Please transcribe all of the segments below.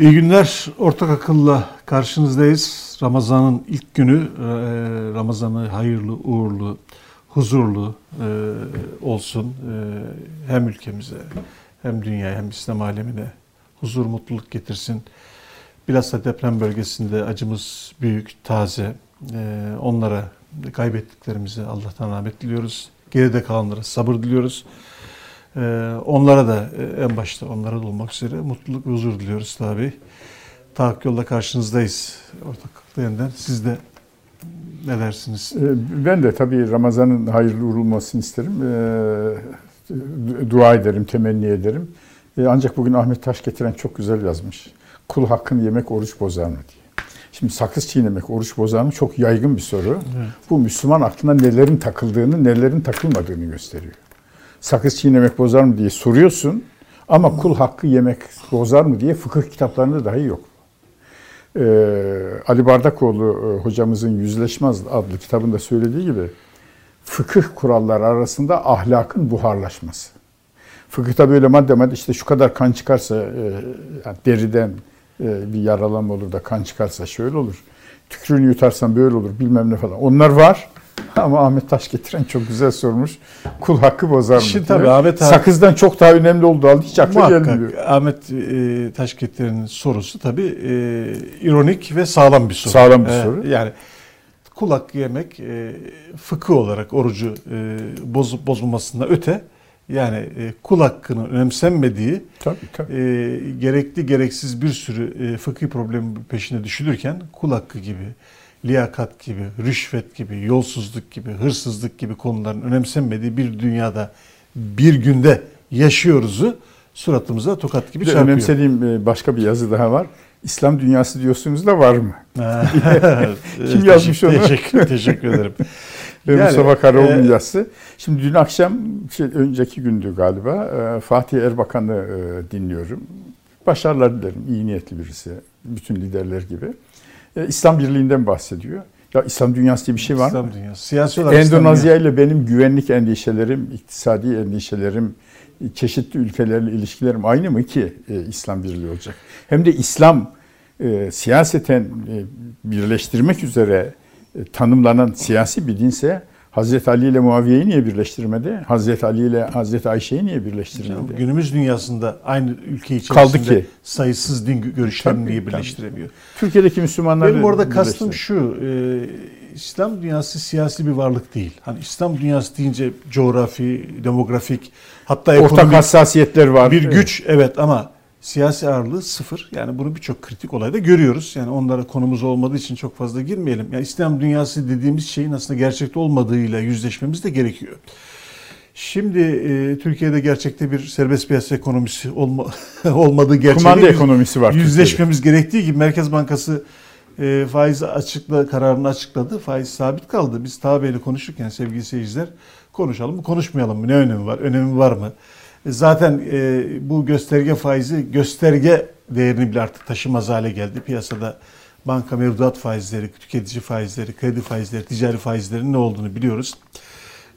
İyi günler. Ortak akılla karşınızdayız. Ramazan'ın ilk günü. e, Ramazan'ı hayırlı, uğurlu, huzurlu e, olsun. E, Hem ülkemize, hem dünyaya, hem İslam alemine huzur, mutluluk getirsin. Bilhassa deprem bölgesinde acımız büyük, taze. Onlara kaybettiklerimize Allah'tan rahmet diliyoruz. Geride kalanlara sabır diliyoruz. Ee, onlara da e, en başta onlara da olmak üzere mutluluk ve huzur diliyoruz tabi. Tahakkuk yolda karşınızdayız ortaklıkta yeniden. Siz de ne dersiniz? Ee, Ben de tabii Ramazan'ın hayırlı uğurlu olmasını isterim. Ee, Dua ederim, temenni ederim. Ancak bugün Ahmet Taş getiren çok güzel yazmış. Kul hakkını yemek oruç bozar mı diye. Şimdi sakız çiğnemek oruç bozar mı çok yaygın bir soru. Evet. Bu Müslüman aklına nelerin takıldığını, nelerin takılmadığını gösteriyor. Sakız çiğnemek bozar mı diye soruyorsun ama kul hakkı yemek bozar mı diye fıkıh kitaplarında dahi yok. Ee, Ali Bardakoğlu e, hocamızın Yüzleşmez adlı kitabında söylediği gibi fıkıh kuralları arasında ahlakın buharlaşması. Fıkıhta böyle madde madde işte şu kadar kan çıkarsa e, yani deriden e, bir yaralanma olur da kan çıkarsa şöyle olur. Tükrüğünü yutarsan böyle olur bilmem ne falan. Onlar var ama Ahmet Taş getiren çok güzel sormuş. Kul hakkı bozar mı? Şimdi tabii Ahmet Sakızdan çok daha önemli olduğu halde hiç akla Muhakkak gelmiyor. Ahmet e, Taşketler'in sorusu tabi ironik ve sağlam bir soru. Sağlam bir E, soru. Yani kul hakkı yemek e, fıkıh olarak orucu e, bozup bozulmasında öte yani e, kul hakkının önemsenmediği Tabii tabii. e, gerekli gereksiz bir sürü e, fıkhi problemi peşine düşülürken kul hakkı gibi, liyakat gibi, rüşvet gibi, yolsuzluk gibi, hırsızlık gibi konuların önemsenmediği bir dünyada bir günde yaşıyoruzu suratımıza tokat gibi Bir çarpıyor. önemsediğim e, başka bir yazı daha var. İslam dünyası diyorsunuz da var mı? Kim yazmış onu? Teşekkür, teşekkür ederim. Yani, Mustafa Karaoğlu'nun e, yazısı. Şimdi dün akşam, şey, önceki gündü galiba, e, Fatih Erbakan'ı e, dinliyorum. Başarılar dilerim, iyi niyetli birisi, bütün liderler gibi. E, İslam Birliği'nden bahsediyor. Ya İslam dünyası diye bir şey var mı? İslam dünyası. Siyasi olarak Endonezya ile benim güvenlik endişelerim, iktisadi endişelerim, çeşitli ülkelerle ilişkilerim aynı mı ki e, İslam Birliği olacak? Hem de İslam e, siyaseten e, birleştirmek üzere e, tanımlanan siyasi bir dinse Hazreti Ali ile Muaviye'yi niye birleştirmedi? Hazreti Ali ile Hazreti Ayşe'yi niye birleştirmedi? Günümüz dünyasında aynı ülke içerisinde Kaldı ki. sayısız din görüşlerini niye birleştiremiyor? Türkiye'deki Müslümanları Benim orada kastım şu, e, İslam dünyası siyasi bir varlık değil. Hani İslam dünyası deyince coğrafi, demografik, hatta Ortak ekonomik hassasiyetler var. bir Evet. güç evet ama siyasi ağırlığı sıfır. Yani bunu birçok kritik olayda görüyoruz. Yani onlara konumuz olmadığı için çok fazla girmeyelim. Yani İslam dünyası dediğimiz şeyin aslında gerçekte olmadığıyla yüzleşmemiz de gerekiyor. Şimdi e, Türkiye'de gerçekte bir serbest piyasa ekonomisi olma, olmadığı gerçeğiyle Kumanda ekonomisi var. Türkiye'de. yüzleşmemiz gerektiği gibi Merkez Bankası e, faiz açıkla kararını açıkladı. Faiz sabit kaldı. Biz tabiyle konuşurken sevgili seyirciler konuşalım mı konuşmayalım mı? Ne önemi var? Önemi var mı? E, Zaten e, bu gösterge faizi gösterge değerini bile artık taşımaz hale geldi. Piyasada banka mevduat faizleri, tüketici faizleri, kredi faizleri, ticari faizlerin ne olduğunu biliyoruz.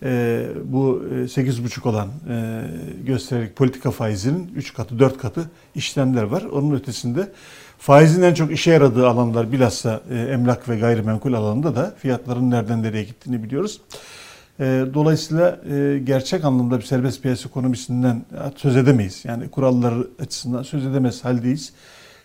E, bu e, 8,5 olan e, göstergelik politika faizinin 3 katı 4 katı işlemler var. Onun ötesinde faizin en çok işe yaradığı alanlar bilhassa e, emlak ve gayrimenkul alanında da fiyatların nereden nereye gittiğini biliyoruz. E, Dolayısıyla e, gerçek anlamda bir serbest piyasa ekonomisinden söz edemeyiz. Yani kuralları açısından söz edemez haldeyiz.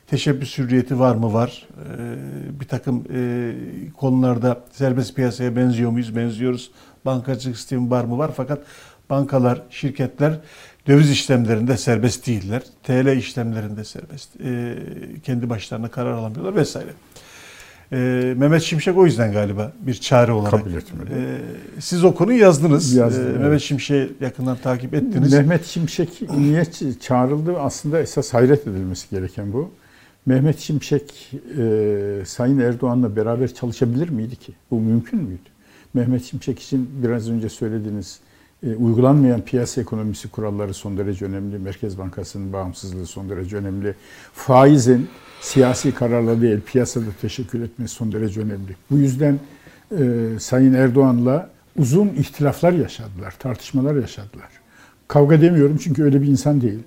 Teşebbüs hürriyeti var mı? Var. E, Bir takım e, konularda serbest piyasaya benziyor muyuz? Benziyoruz. Bankacılık sistemi var mı? Var. Fakat bankalar, şirketler döviz işlemlerinde serbest değiller. TL işlemlerinde serbest. E, Kendi başlarına karar alamıyorlar vesaire. E, Mehmet Şimşek o yüzden galiba bir çare olarak. Kabul etmedi. E, siz o konuyu yazdınız. Yazdım, E, evet. Mehmet Şimşek'i yakından takip ettiniz. Mehmet Şimşek niye çağrıldı? Aslında esas hayret edilmesi gereken bu. Mehmet Şimşek e, Sayın Erdoğan'la beraber çalışabilir miydi ki? Bu mümkün müydü? Mehmet Şimşek için biraz önce söylediğiniz e, uygulanmayan piyasa ekonomisi kuralları son derece önemli. Merkez Bankası'nın bağımsızlığı son derece önemli. Faizin siyasi kararla değil piyasada teşekkül etmesi son derece önemli. Bu yüzden e, Sayın Erdoğan'la uzun ihtilaflar yaşadılar, tartışmalar yaşadılar. Kavga demiyorum çünkü öyle bir insan değil.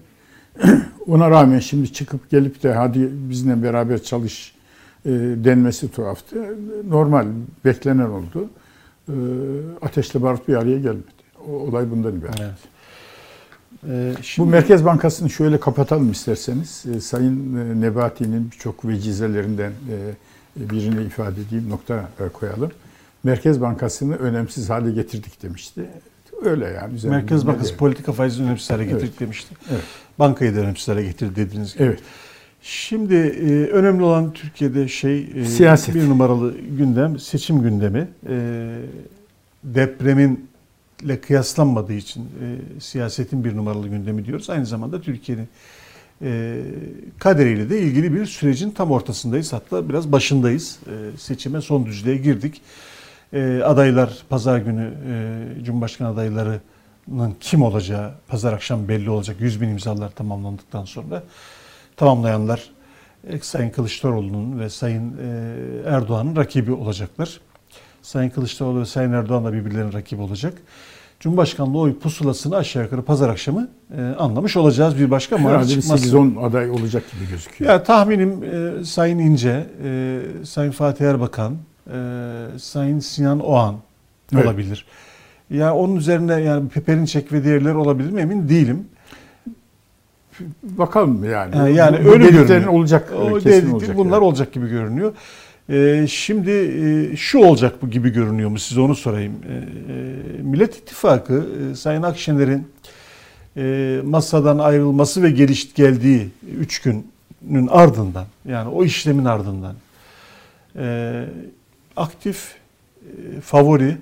Ona rağmen şimdi çıkıp gelip de hadi bizimle beraber çalış e, denmesi tuhaftı. Normal, beklenen oldu. E, ateşle barut bir araya gelmedi. O olay bundan ibaret. Evet. Ee, şimdi, Bu Merkez Bankası'nı şöyle kapatalım isterseniz. E, Sayın e, Nebati'nin birçok vecizelerinden e, birini ifade edeyim, nokta e, koyalım. Merkez Bankası'nı önemsiz hale getirdik demişti. Öyle yani. üzerinde Merkez Bankası diyelim. politika faizini önemsiz hale getirdik Evet. demişti. Evet. Bankayı da önemsiz hale getirdi dediğiniz gibi. Evet. Şimdi e, önemli olan Türkiye'de şey e, Siyaset. bir numaralı gündem seçim gündemi. E, depreminle kıyaslanmadığı için e, siyasetin bir numaralı gündemi diyoruz. Aynı zamanda Türkiye'nin e, kaderiyle de ilgili bir sürecin tam ortasındayız. Hatta biraz başındayız. E, seçime son düzlüğe girdik. E, adaylar pazar günü e, Cumhurbaşkanı adaylarının kim olacağı pazar akşam belli olacak. 100 bin imzalar tamamlandıktan sonra tamamlayanlar e, Sayın Kılıçdaroğlu'nun ve Sayın e, Erdoğan'ın rakibi olacaklar. Sayın Kılıçdaroğlu ve Sayın Erdoğan da birbirlerinin rakibi olacak. Cumhurbaşkanlığı oy pusulasını aşağı yukarı pazar akşamı e, anlamış olacağız. Bir başka çıkmazsa. 8-10 aday olacak gibi gözüküyor. Ya tahminim e, Sayın İnce, e, Sayın Fatih Erbakan, e, Sayın Sinan Oğan Evet. olabilir. Ya onun üzerine yani Peperinçek ve diğerleri olabilir mi emin değilim. Bakalım yani. Yani Bu öyle görünüyor. olacak. O kesin olacak. bunlar yani. olacak gibi görünüyor. E, şimdi e, şu olacak bu gibi görünüyor mu size onu sorayım. E, e, Millet İttifakı e, Sayın Akşener'in masadan ayrılması ve geliş geldiği üç günün ardından yani o işlemin ardından aktif favori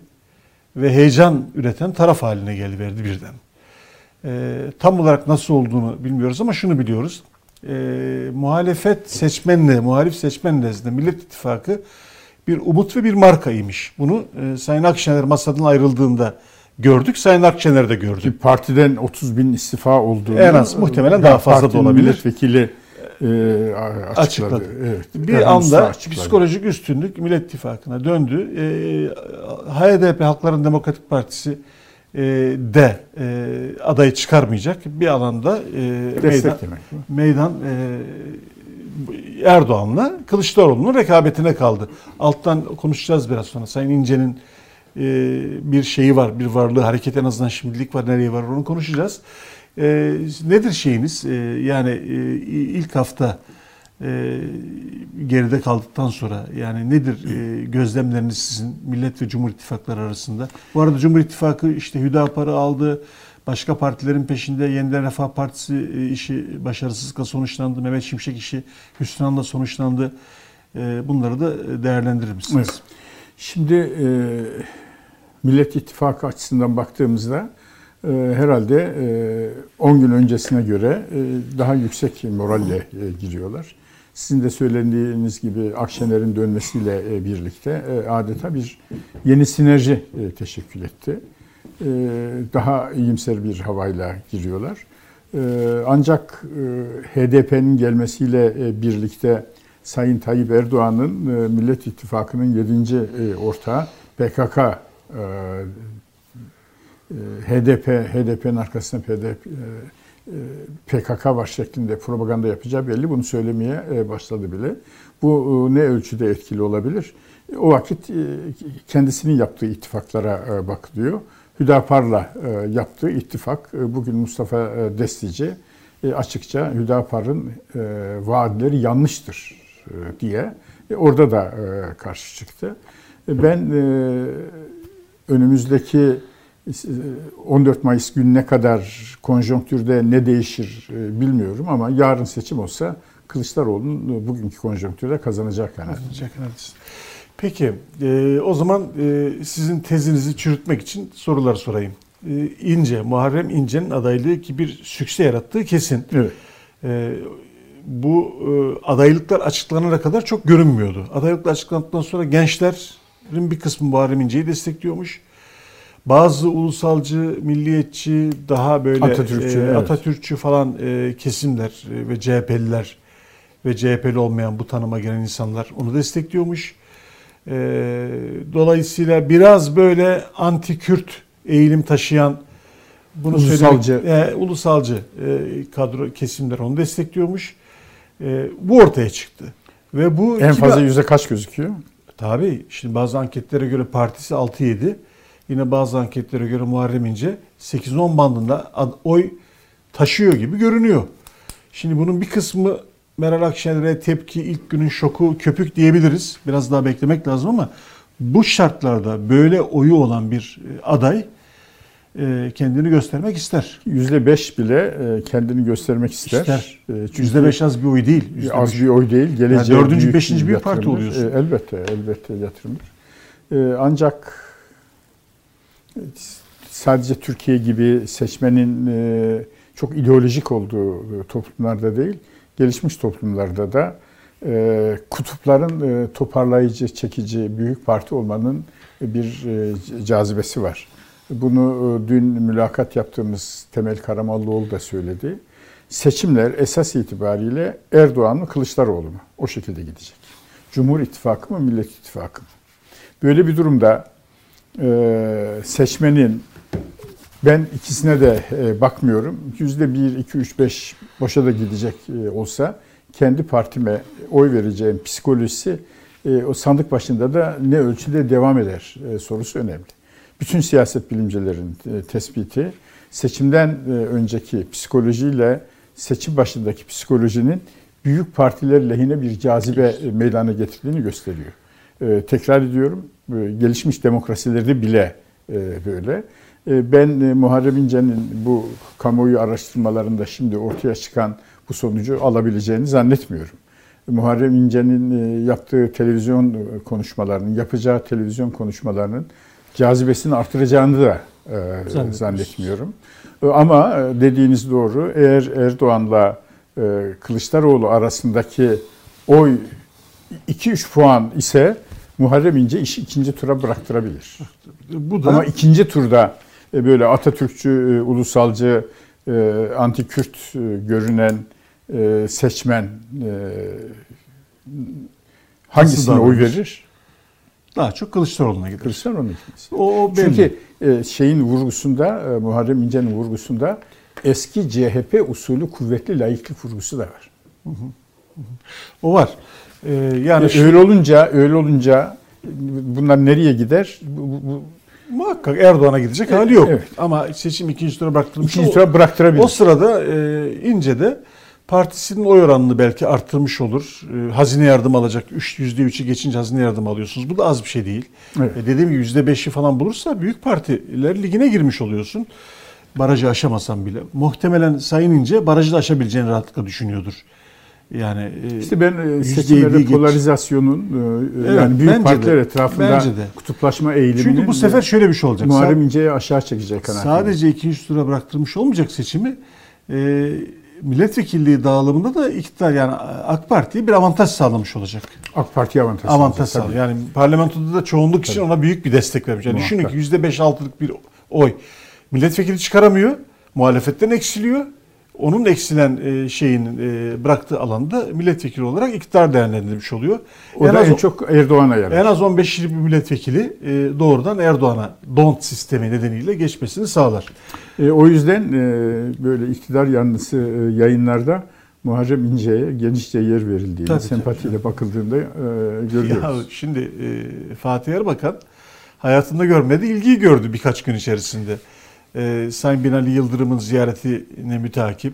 ve heyecan üreten taraf haline geliverdi birden. Tam olarak nasıl olduğunu bilmiyoruz ama şunu biliyoruz. E, muhalefet seçmenle, muhalif seçmen nezdinde Millet İttifakı bir umut ve bir markaymış. Bunu e, Sayın Akşener masadan ayrıldığında gördük. Sayın Akşener de gördü. Ki partiden 30 bin istifa olduğunu En az, muhtemelen daha fazla da olabilir. Milletvekili e, açıkladı. Açıkladı. Evet. Bir Erhan anda açıkladı. psikolojik üstünlük Millet İttifakı'na döndü. E, HDP Halkların Demokratik Partisi e, de e, adayı çıkarmayacak. Bir alanda e, meydan, meydan e, Erdoğan'la Kılıçdaroğlu'nun rekabetine kaldı. Alttan konuşacağız biraz sonra. Sayın İnce'nin e, bir şeyi var, bir varlığı, hareket en azından şimdilik var, nereye var onu konuşacağız. E, nedir şeyiniz? E, yani e, ilk hafta e, geride kaldıktan sonra yani nedir e, gözlemleriniz sizin Millet ve Cumhur İttifakları arasında? Bu arada Cumhur İttifakı işte Hüdapar'ı aldı. Başka partilerin peşinde Yeniden Refah Partisi e, işi başarısızlıkla sonuçlandı. Mehmet Şimşek işi hüsranla sonuçlandı. E, bunları da değerlendirir misiniz? Evet. Şimdi e, Millet İttifakı açısından baktığımızda e, herhalde e, 10 gün öncesine göre e, daha yüksek moralle e, giriyorlar. Sizin de söylediğiniz gibi Akşener'in dönmesiyle e, birlikte e, adeta bir yeni sinerji e, teşekkül etti. Daha iyimser bir havayla giriyorlar. Ancak HDP'nin gelmesiyle birlikte Sayın Tayyip Erdoğan'ın Millet İttifakı'nın 7. e, ortağı PKK HDP HDP'nin arkasında e, PKK var şeklinde propaganda yapacağı belli. Bunu söylemeye e, başladı bile. Bu e, ne ölçüde etkili olabilir? E, O vakit e, kendisinin yaptığı ittifaklara e, bakılıyor. Hüdapar'la e, yaptığı ittifak e, bugün Mustafa e, Destici e, açıkça Hüdapar'ın e, vaatleri yanlıştır e, diye e, orada da e, karşı çıktı. E, Ben e, önümüzdeki e, 14 Mayıs gününe kadar konjonktürde ne değişir e, bilmiyorum ama yarın seçim olsa Kılıçdaroğlu'nun bugünkü konjonktürde kazanacak yani. Jack Hernandez. Peki, e, o zaman e, sizin tezinizi çürütmek için sorular sorayım. E, İnce, Muharrem İnce'nin adaylığı ki bir sükse yarattığı kesin. Evet. E, bu e, adaylıklar açıklanana kadar çok görünmüyordu. Adaylıklar açıklandıktan sonra gençlerin bir kısmı Muharrem İnce'yi destekliyormuş. Bazı ulusalcı, milliyetçi, daha böyle Atatürkçü, e, evet. Atatürkçü falan e, kesimler e, ve CHP'liler ve CHP'li olmayan bu tanıma gelen insanlar onu destekliyormuş. E, dolayısıyla biraz böyle anti-Kürt eğilim taşıyan bunu Ulusalcı. e, ulusalcı e, kadro kesimler onu destekliyormuş. E, bu ortaya çıktı. Ve bu En fazla yüzde kaç gözüküyor? Tabii. Şimdi bazı anketlere göre partisi 6-7. Yine bazı anketlere göre Muharrem İnce 8-10 bandında oy taşıyor gibi görünüyor. Şimdi bunun bir kısmı Meral Akşener'e tepki, ilk günün şoku, köpük diyebiliriz. Biraz daha beklemek lazım ama bu şartlarda böyle oyu olan bir e, aday e, kendini göstermek ister. Yüzde beş bile e, kendini göstermek ister. İster. Çünkü Yüzde beş az bir oy değil. Yüzde az beş. bir oy değil. Geleceğe Yani dördüncü, büyük beşinci bir bir parti oluyorsun. Elbette, elbette yatırımdır. Ancak sadece Türkiye gibi seçmenin e, çok ideolojik olduğu toplumlarda değil, gelişmiş toplumlarda da e, kutupların e, toparlayıcı, çekici büyük parti olmanın bir cazibesi var. Bunu dün mülakat yaptığımız Temel Karamallıoğlu da söyledi. Seçimler esas itibariyle Erdoğan mı Kılıçdaroğlu mu? O şekilde gidecek. Cumhur İttifakı mı Millet İttifakı mı? Böyle bir durumda seçmenin ben ikisine de e, bakmıyorum. Yüzde bir, iki, üç, beş boşa da gidecek e, olsa kendi partime oy vereceğim psikolojisi e, o sandık başında da ne ölçüde devam eder sorusu önemli. Bütün siyaset bilimcilerin tespiti seçimden önceki psikolojiyle seçim başındaki psikolojinin büyük partiler lehine bir cazibe meydana getirdiğini gösteriyor. Tekrar ediyorum, gelişmiş demokrasilerde bile e, böyle. E, ben e, Muharrem İnce'nin bu kamuoyu araştırmalarında şimdi ortaya çıkan bu sonucu alabileceğini zannetmiyorum. Muharrem İnce'nin e, yaptığı televizyon e, konuşmalarının, yapacağı televizyon konuşmalarının cazibesini artıracağını da e, zannetmiyorum. E, Ama e, dediğiniz doğru. Eğer Erdoğan'la e, Kılıçdaroğlu arasındaki oy 2-3 puan ise Muharrem İnce işi ikinci tura bıraktırabilir. Bu da Ama ikinci turda e, böyle Atatürkçü, e, ulusalcı, e, anti-Kürt görünen seçmen hangisine oy verir? daha çok Kılıçdaroğlu'na gider. Kılıçdaroğlu'na gitmesi. O, belli. Çünkü şeyin vurgusunda, Muharrem İnce'nin vurgusunda eski CHP usulü kuvvetli laiklik vurgusu da var. o var. Ee, yani şu- öyle olunca, öyle olunca bunlar nereye gider? Bu, bu, muhakkak Erdoğan'a gidecek hali yok. Evet. Ama seçim ikinci tura bıraktırmış. ikinci tura bıraktırabilir. O sırada e, İnce de partisinin oy oranını belki arttırmış olur. E, hazine yardım alacak. Üç- Yüzde üçü geçince hazine yardım alıyorsunuz. Bu da az bir şey değil. Evet. E, dediğim gibi yüzde beşi falan bulursa büyük partiler ligine girmiş oluyorsun. Barajı aşamasan bile. Muhtemelen Sayın İnce barajı da aşabileceğini rahatlıkla düşünüyordur. Yani e, İşte ben e, seçimlerde polarizasyonun e, Evet, yani büyük partiler de. etrafında de. kutuplaşma eğiliminin Çünkü bu sefer şöyle bir şey olacak. Muharrem İnce'yi aşağı çekecek kanaatindeyim. Sadece ikinci tura bıraktırmış olmayacak seçimi. E, milletvekilliği dağılımında da iktidar yani AK Parti'ye bir avantaj sağlamış olacak. AK Parti avantaj Avantaj sağlayacak, tabii. Yani parlamentoda da çoğunluk için ona büyük bir destek vermiş. Yani düşünün Muhakkak. ki %5-6'lık bir oy. Milletvekili çıkaramıyor. Muhalefetten eksiliyor. Onun eksilen e, şeyin e, bıraktığı alanda milletvekili olarak iktidar değerlendirilmiş oluyor. O en da az en çok Erdoğan'a yarar. en az 15 bir milletvekili e, doğrudan Erdoğan'a don't sistemi nedeniyle geçmesini sağlar. E, o yüzden e, böyle iktidar yanlısı e, yayınlarda Muharrem İnce'ye genişçe yer verildiğini, Tabii, sempatiyle bakıldığında e, görüyoruz. Ya şimdi e, Fatih Erbakan hayatında görmedi, ilgiyi gördü birkaç gün içerisinde. E, Sayın Binali Yıldırım'ın ziyaretine mütakip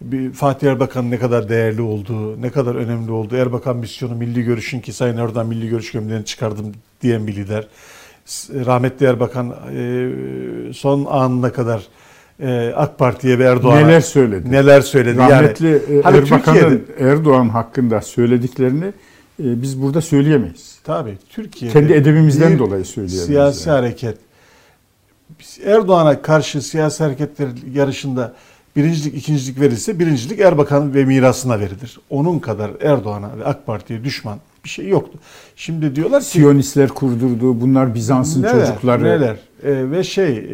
bir Fatih Erbakan'ın ne kadar değerli olduğu, ne kadar önemli olduğu, Erbakan misyonu milli görüşün ki Sayın Erdoğan milli görüş gömleğini çıkardım diyen bir lider. Rahmetli Erbakan e, son anına kadar e, AK Parti'ye ve Erdoğan'a Neler söyledi? neler söyledi. Rahmetli yani, e, hani Erbakan'ın Erdoğan hakkında söylediklerini e, biz burada söyleyemeyiz. Tabii Türkiye'de Kendi edebimizden dolayı söyleyemeyiz. Siyasi yani. hareket Erdoğan'a karşı siyasi hareketler yarışında birincilik, ikincilik verilse birincilik Erbakan ve mirasına verilir. Onun kadar Erdoğan'a ve AK Parti'ye düşman bir şey yoktu. Şimdi diyorlar ki Siyonistler kurdurdu, bunlar Bizans'ın neler, çocukları. neler E, ve şey e,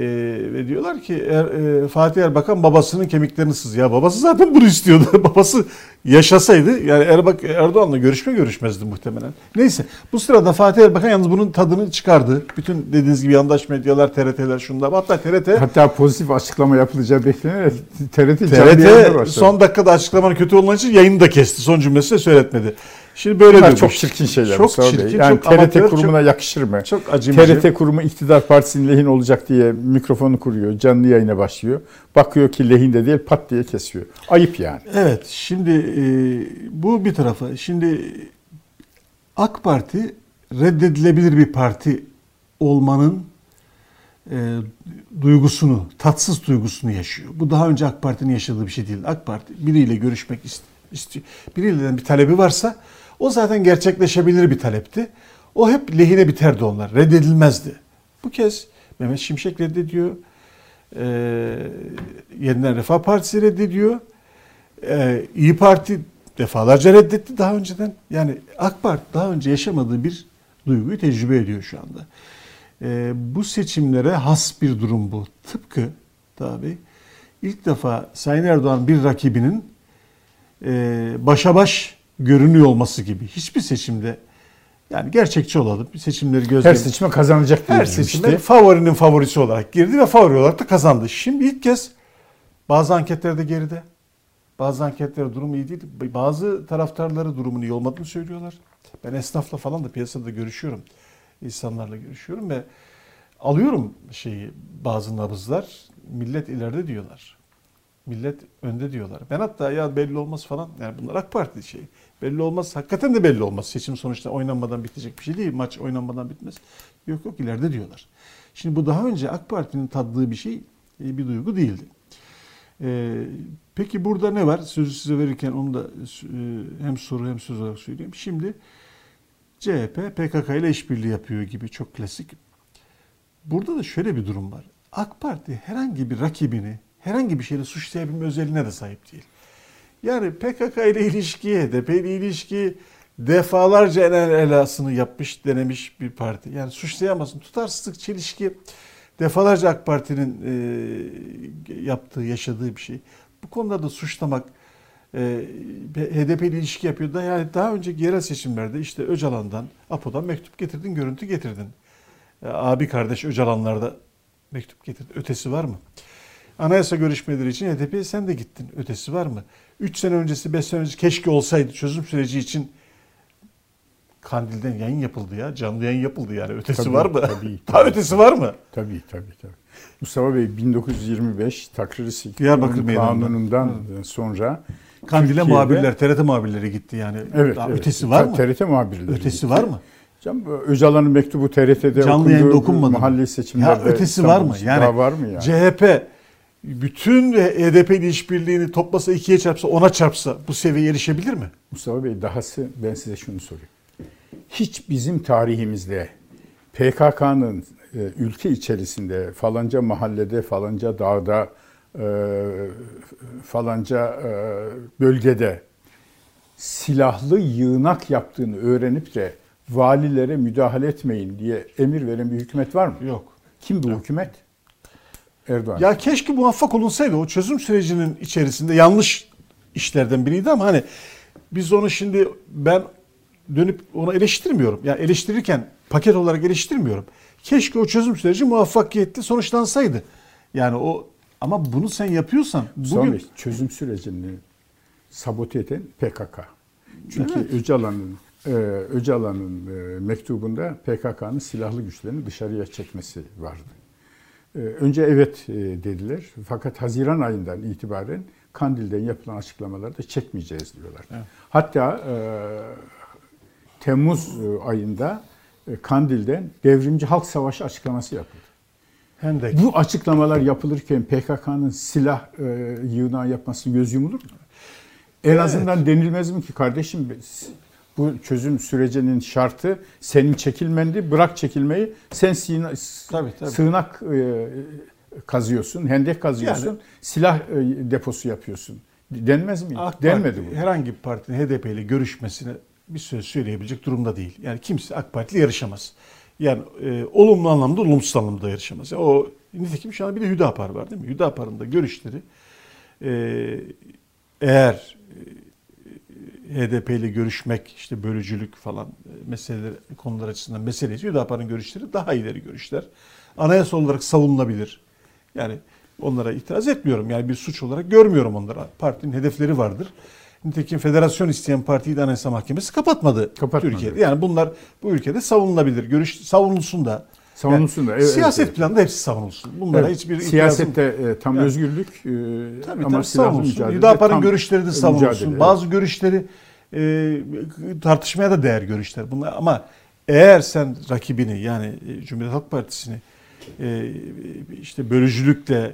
ve diyorlar ki Er- e, Fatih Erbakan babasının kemiklerini sız. Ya babası zaten bunu istiyordu. babası yaşasaydı yani Erbak, Erdoğan'la görüşme görüşmezdi muhtemelen. Neyse bu sırada Fatih Erbakan yalnız bunun tadını çıkardı. Bütün dediğiniz gibi yandaş medyalar, TRT'ler şunlar. Hatta TRT Hatta pozitif açıklama yapılacağı beklenerek TRT, TRT son dakikada açıklamanın kötü olduğu için yayını da kesti. Son cümlesi de söyletmedi. Şimdi böyle Bunlar çok çirkin şeyler. Çok Mustafa Bey. çirkin, Yani çok TRT amatör, kurumuna çok- yakışır mı? Çok acımacı. TRT kurumu iktidar partisinin lehine olacak diye mikrofonu kuruyor, canlı yayına başlıyor. Bakıyor ki lehinde değil pat diye kesiyor. Ayıp yani. Evet, şimdi e, bu bir tarafa. Şimdi AK Parti reddedilebilir bir parti olmanın e, duygusunu, tatsız duygusunu yaşıyor. Bu daha önce AK Parti'nin yaşadığı bir şey değil. AK Parti biriyle görüşmek ist- istiyor. Biriyle bir talebi varsa o zaten gerçekleşebilir bir talepti. O hep lehine biterdi onlar. Reddedilmezdi. Bu kez Mehmet Şimşek reddediyor. E, Yeniden Refah Partisi reddediyor. Ee, İyi Parti defalarca reddetti daha önceden. Yani AK Parti daha önce yaşamadığı bir duyguyu tecrübe ediyor şu anda. Ee, bu seçimlere has bir durum bu. Tıpkı tabi ilk defa Sayın Erdoğan bir rakibinin e, başa baş görünüyor olması gibi. Hiçbir seçimde yani gerçekçi olalım. Seçimleri Her gözleyelim. seçime kazanacak diye Her seçimde favorinin favorisi olarak girdi ve favori olarak da kazandı. Şimdi ilk kez bazı anketlerde geride. Bazı anketlerde durum iyi değil. Bazı taraftarları durumun iyi olmadığını söylüyorlar. Ben esnafla falan da piyasada görüşüyorum. İnsanlarla görüşüyorum ve alıyorum şeyi bazı nabızlar. Millet ileride diyorlar. Millet önde diyorlar. Ben hatta ya belli olmaz falan. Yani bunlar AK Parti şey. Belli olmaz. Hakikaten de belli olmaz. Seçim sonuçta oynanmadan bitecek bir şey değil. Maç oynanmadan bitmez. Yok yok ileride diyorlar. Şimdi bu daha önce AK Parti'nin taddığı bir şey, e, bir duygu değildi. Ee, peki burada ne var? Sözü size verirken onu da e, hem soru hem söz olarak söyleyeyim. Şimdi CHP PKK ile işbirliği yapıyor gibi çok klasik. Burada da şöyle bir durum var. AK Parti herhangi bir rakibini herhangi bir şeyle suçlayabilme özelliğine de sahip değil. Yani PKK ile ilişki, HDP ile ilişki defalarca en elasını yapmış, denemiş bir parti. Yani suçlayamazsın. Tutarsızlık, çelişki defalarca AK Parti'nin e, yaptığı, yaşadığı bir şey. Bu konuda da suçlamak e, HDP ile ilişki yapıyor da yani daha önceki yerel seçimlerde işte Öcalan'dan, APO'dan mektup getirdin, görüntü getirdin. E, abi kardeş Öcalanlar'da mektup getirdi. Ötesi var mı? Anayasa görüşmeleri için HDP'ye sen de gittin. Ötesi var mı? 3 sene öncesi, 5 sene öncesi keşke olsaydı çözüm süreci için Kandil'den yayın yapıldı ya. Canlı yayın yapıldı yani. Ötesi Tabii, var mı? tabii, Daha tabii. ötesi var mı? Tabii tabii tabii. Mustafa Bey 1925 Takrir Diyarbakır Meydanı'ndan. Kanunundan sonra Kandil'e Türkiye'de- muhabirler, TRT muhabirleri gitti yani. Evet, Daha evet. ötesi var mı? TRT muhabirleri. Ötesi gitti. var mı? Canım, Öcalan'ın mektubu TRT'de Canlı okundu, yayında okunmadı mı? Mahalli seçimlerde. Ya ötesi var mı? Yani daha var mı yani? CHP bütün HDP ile işbirliğini toplasa ikiye çarpsa ona çarpsa bu seviyeye erişebilir mi? Mustafa Bey dahası ben size şunu sorayım. Hiç bizim tarihimizde PKK'nın e, ülke içerisinde falanca mahallede, falanca dağda, e, falanca e, bölgede silahlı yığınak yaptığını öğrenip de valilere müdahale etmeyin diye emir veren bir hükümet var mı? Yok. Kim bu hükümet? Erdoğan. Ya keşke muvaffak olunsaydı o çözüm sürecinin içerisinde yanlış işlerden biriydi ama hani biz onu şimdi ben dönüp onu eleştirmiyorum. Yani eleştirirken paket olarak eleştirmiyorum. Keşke o çözüm süreci muvaffakiyetli sonuçlansaydı. Yani o ama bunu sen yapıyorsan bugün Bey, çözüm sürecini sabote eden PKK. Çünkü Öcalan'ın e, Öcalan'ın e, mektubunda PKK'nın silahlı güçlerini dışarıya çekmesi vardı. E, önce evet e, dediler. Fakat Haziran ayından itibaren Kandil'den yapılan açıklamalarda çekmeyeceğiz diyorlar. Hatta e, Temmuz e, ayında Kandil'den devrimci halk savaşı açıklaması yapıldı. Hendek. Bu açıklamalar yapılırken PKK'nın silah e, yığınağı yapması göz yumulur mu? En Evet. azından denilmez mi ki kardeşim bu çözüm sürecinin şartı senin çekilmendi. Bırak çekilmeyi. Sen sığına- Tabii, tabii. sığınak e, kazıyorsun, hendek kazıyorsun, Yani- silah e, deposu yapıyorsun. Denmez mi? AK Denmedi Parti bu. herhangi bir partinin HDP ile görüşmesine bir söz söyleyebilecek durumda değil. Yani kimse AK Parti ile yarışamaz. Yani e, olumlu anlamda olumsuz anlamda yarışamaz. Yani o nitekim şu an bir de Hüdapar var değil mi? Hüdapar'ın da görüşleri e, eğer HDP ile görüşmek, işte bölücülük falan e, meseleler, konular açısından meselesi Hüdapar'ın görüşleri daha ileri görüşler. Anayasa olarak savunulabilir. Yani onlara itiraz etmiyorum. Yani bir suç olarak görmüyorum onlara. Partinin hedefleri vardır. Nitekim federasyon isteyen partiyi de Anayasa Mahkemesi kapatmadı, Kapatmadı. Türkiye'de. Yani bunlar bu ülkede savunulabilir. Görüş savunulsun da. Savunulsun da, evet, siyaset evet. planında hepsi savunulsun. Bunlara Evet, hiçbir siyasette e, tam Yani- özgürlük e, Tabii ama tabii savunulsun. Hüdapar'ın görüşleri de e, savunulsun. mücadele, Bazı görüşleri e, tartışmaya da değer görüşler. Bunlar ama eğer sen rakibini yani e, Cumhuriyet Halk Partisi'ni e, işte bölücülükle e,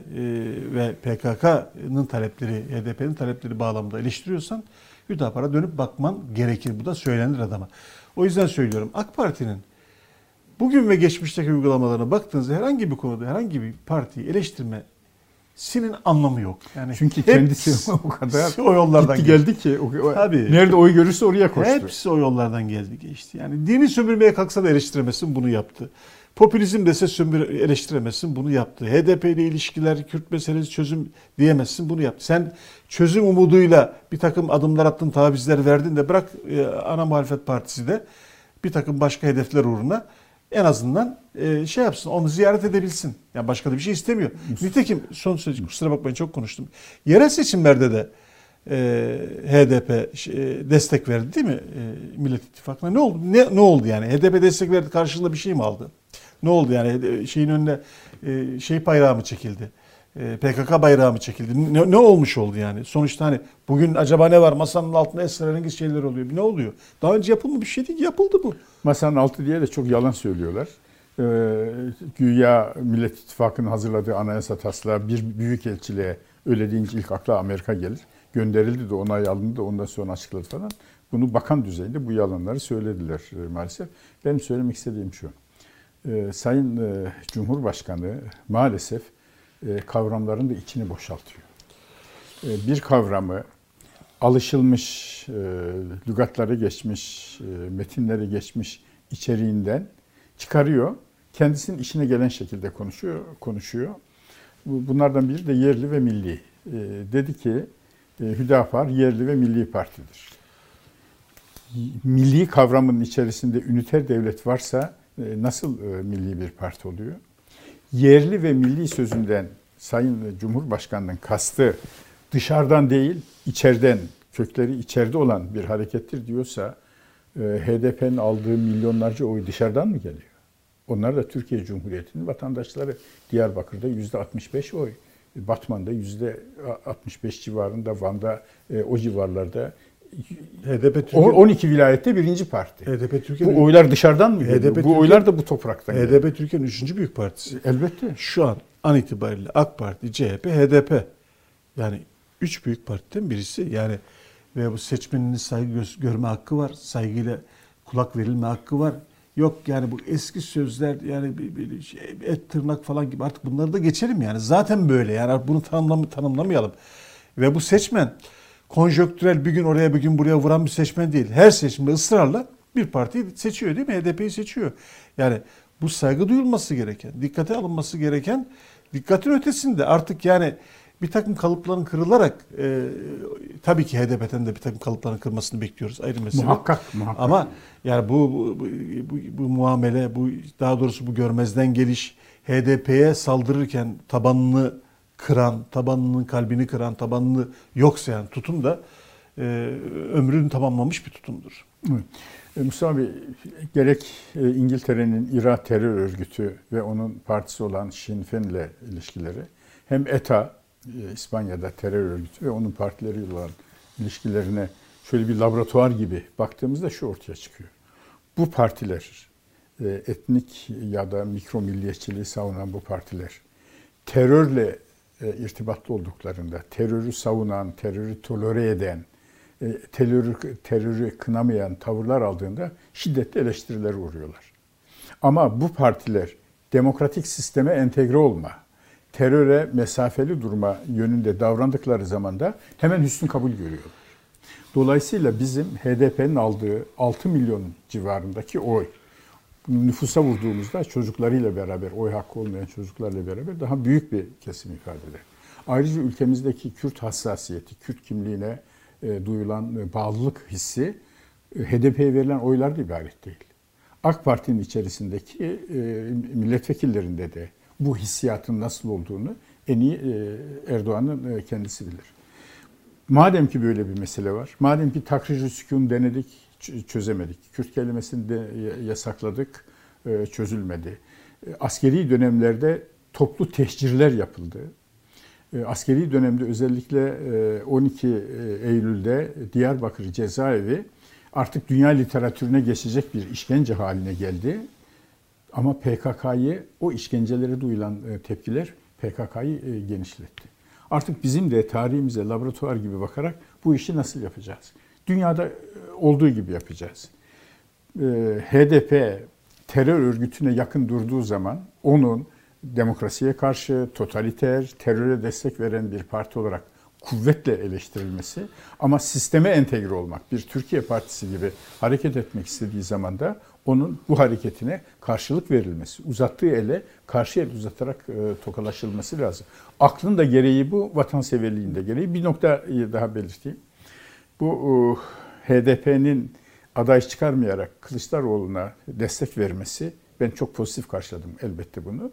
ve PKK'nın talepleri, HDP'nin talepleri bağlamında eleştiriyorsan Hüdapar'a dönüp bakman gerekir. Bu da söylenir adama. O yüzden söylüyorum AK Parti'nin bugün ve geçmişteki uygulamalarına baktığınızda herhangi bir konuda herhangi bir partiyi eleştirmesinin anlamı yok. Yani Çünkü kendisi o kadar o yollardan gitti geçti. geldi ki o, o- Tabii. nerede oy görürse oraya koştu. Hepsi o yollardan geldi geçti. Yani dini sömürmeye kalksa da eleştiremesin bunu yaptı. Popülizm dese sömür eleştiremesin bunu yaptı. HDP ile ilişkiler, Kürt meselesi çözüm diyemezsin bunu yaptı. Sen çözüm umuduyla bir takım adımlar attın, tavizler verdin de bırak e, ana muhalefet partisi de bir takım başka hedefler uğruna en azından e, şey yapsın, onu ziyaret edebilsin. Yani başka da bir şey istemiyor. Nitekim son söz, kusura bakmayın çok konuştum. Yerel seçimlerde de e, HDP şey, destek verdi değil mi e, Millet İttifakı'na? Ne oldu? Ne, ne oldu yani? HDP destek verdi karşılığında bir şey mi aldı? Ne oldu yani? E, Şeyin önüne e, şey bayrağı mı çekildi? E, PKK bayrağı mı çekildi? Ne, ne olmuş oldu yani? Sonuçta hani bugün acaba ne var? Masanın altında esrarengiz şeyler oluyor. Ne oluyor? Daha önce yapılmış bir şey değil. Yapıldı bu. Masanın altı diye de çok yalan söylüyorlar. Ee, güya Millet İttifakı'nın hazırladığı anayasa taslağı bir büyükelçiliğe öyle deyince ilk akla Amerika gelir. Gönderildi de onay alındı da ondan sonra açıkladı falan. Bunu bakan düzeyinde bu yalanları söylediler e, maalesef. Benim söylemek istediğim şu. Ee, Sayın e, Cumhurbaşkanı maalesef kavramların da içini boşaltıyor. E, bir kavramı alışılmış, e, lügatları geçmiş, e, metinleri geçmiş içeriğinden çıkarıyor. Kendisinin işine gelen şekilde konuşuyor. konuşuyor. Bu- Bunlardan biri de yerli ve milli. E, dedi ki e, Hüdapar yerli ve milli partidir. Milli kavramının içerisinde üniter devlet varsa e, nasıl e, milli bir parti oluyor? Yerli ve milli sözünden Sayın Cumhurbaşkanı'nın kastı dışarıdan değil, içeriden, kökleri içeride olan bir harekettir diyorsa e, HDP'nin aldığı milyonlarca oy dışarıdan mı geliyor? Onlar da Türkiye Cumhuriyeti'nin vatandaşları. Diyarbakır'da yüzde 65 oy, Batman'da yüzde 65 civarında, Van'da e, o civarlarda HDP Türkiye, 12 vilayette birinci parti. HDP Türkiye'nin Bu oylar dışarıdan mı geliyor? HDP Bu Türkiye- oylar da bu topraktan geliyor. HDP Türkiye'nin üçüncü büyük partisi. Elbette. Şu an an itibariyle AK Parti, CHP, HDP. Yani üç büyük partiden birisi. Yani ve bu seçmeninin saygı gö- görme hakkı var. Saygıyla kulak verilme hakkı var. Yok yani bu eski sözler yani bir, bir şey, et tırnak falan gibi artık bunları da geçelim yani. Zaten böyle yani bunu tanımlam tanımlamayalım. Ve bu seçmen konjöktürel bir gün oraya bir gün buraya vuran bir seçmen değil. Her seçimde ısrarla bir partiyi seçiyor değil mi? HDP'yi seçiyor. Yani bu saygı duyulması gereken, dikkate alınması gereken dikkatin ötesinde artık yani bir takım kalıpların kırılarak e, tabii ki HDP'den de bir takım kalıpların kırmasını bekliyoruz ayrı mesele. Muhakkak, muhakkak. Ama yani bu, bu, bu, bu, bu muamele, bu daha doğrusu bu görmezden geliş HDP'ye saldırırken tabanını kıran, tabanının kalbini kıran, tabanını yok sayan tutum da e, ömrünü tamamlamış bir tutumdur. Evet. E, Mustafa Bey, gerek e, İngiltere'nin İRA terör örgütü ve onun partisi olan Sinn Féin'le ilişkileri, hem ETA, e, İspanya'da terör örgütü ve onun partileriyle olan ilişkilerine şöyle bir laboratuvar gibi baktığımızda şu ortaya çıkıyor. Bu partiler, e, etnik ya da mikro milliyetçiliği savunan bu partiler, terörle e, irtibatlı olduklarında, terörü savunan, terörü tolere eden, e, terörü, terörü kınamayan tavırlar aldığında şiddetli eleştirilere uğruyorlar. Ama bu partiler demokratik sisteme entegre olma, teröre mesafeli durma yönünde davrandıkları zaman da hemen hüsnü kabul görüyorlar. Dolayısıyla bizim HDP'nin aldığı 6 milyon civarındaki oy, nüfusa vurduğumuzda çocuklarıyla beraber, oy hakkı olmayan çocuklarla beraber daha büyük bir kesim ifade eder. Ayrıca ülkemizdeki Kürt hassasiyeti, Kürt kimliğine e, duyulan e, bağlılık hissi e, HDP'ye verilen oylarla ibaret değil. AK Parti'nin içerisindeki e, milletvekillerinde de bu hissiyatın nasıl olduğunu en iyi e, Erdoğan'ın e, kendisi bilir. Madem ki böyle bir mesele var, madem ki takrir sükun denedik, çözemedik. Kürt kelimesini de yasakladık, e, çözülmedi. E, askeri dönemlerde toplu tehcirler yapıldı. E, askeri dönemde özellikle 12 Eylül'de Diyarbakır cezaevi artık dünya literatürüne geçecek bir işkence haline geldi. Ama PKK'yı o işkencelere duyulan tepkiler PKK'yı genişletti. Artık bizim de tarihimize laboratuvar gibi bakarak bu işi nasıl yapacağız? Dünyada e, olduğu gibi yapacağız. E, HDP terör örgütüne yakın durduğu zaman onun demokrasiye karşı totaliter, teröre destek veren bir parti olarak kuvvetle eleştirilmesi ama sisteme entegre olmak, bir Türkiye Partisi gibi hareket etmek istediği zaman da onun bu hareketine karşılık verilmesi, uzattığı ele karşı el uzatarak e, tokalaşılması lazım. Aklın da gereği bu, vatanseverliğin de gereği. Bir nokta daha belirteyim. Bu e, HDP'nin aday çıkarmayarak Kılıçdaroğlu'na destek vermesi, ben çok pozitif karşıladım elbette bunu.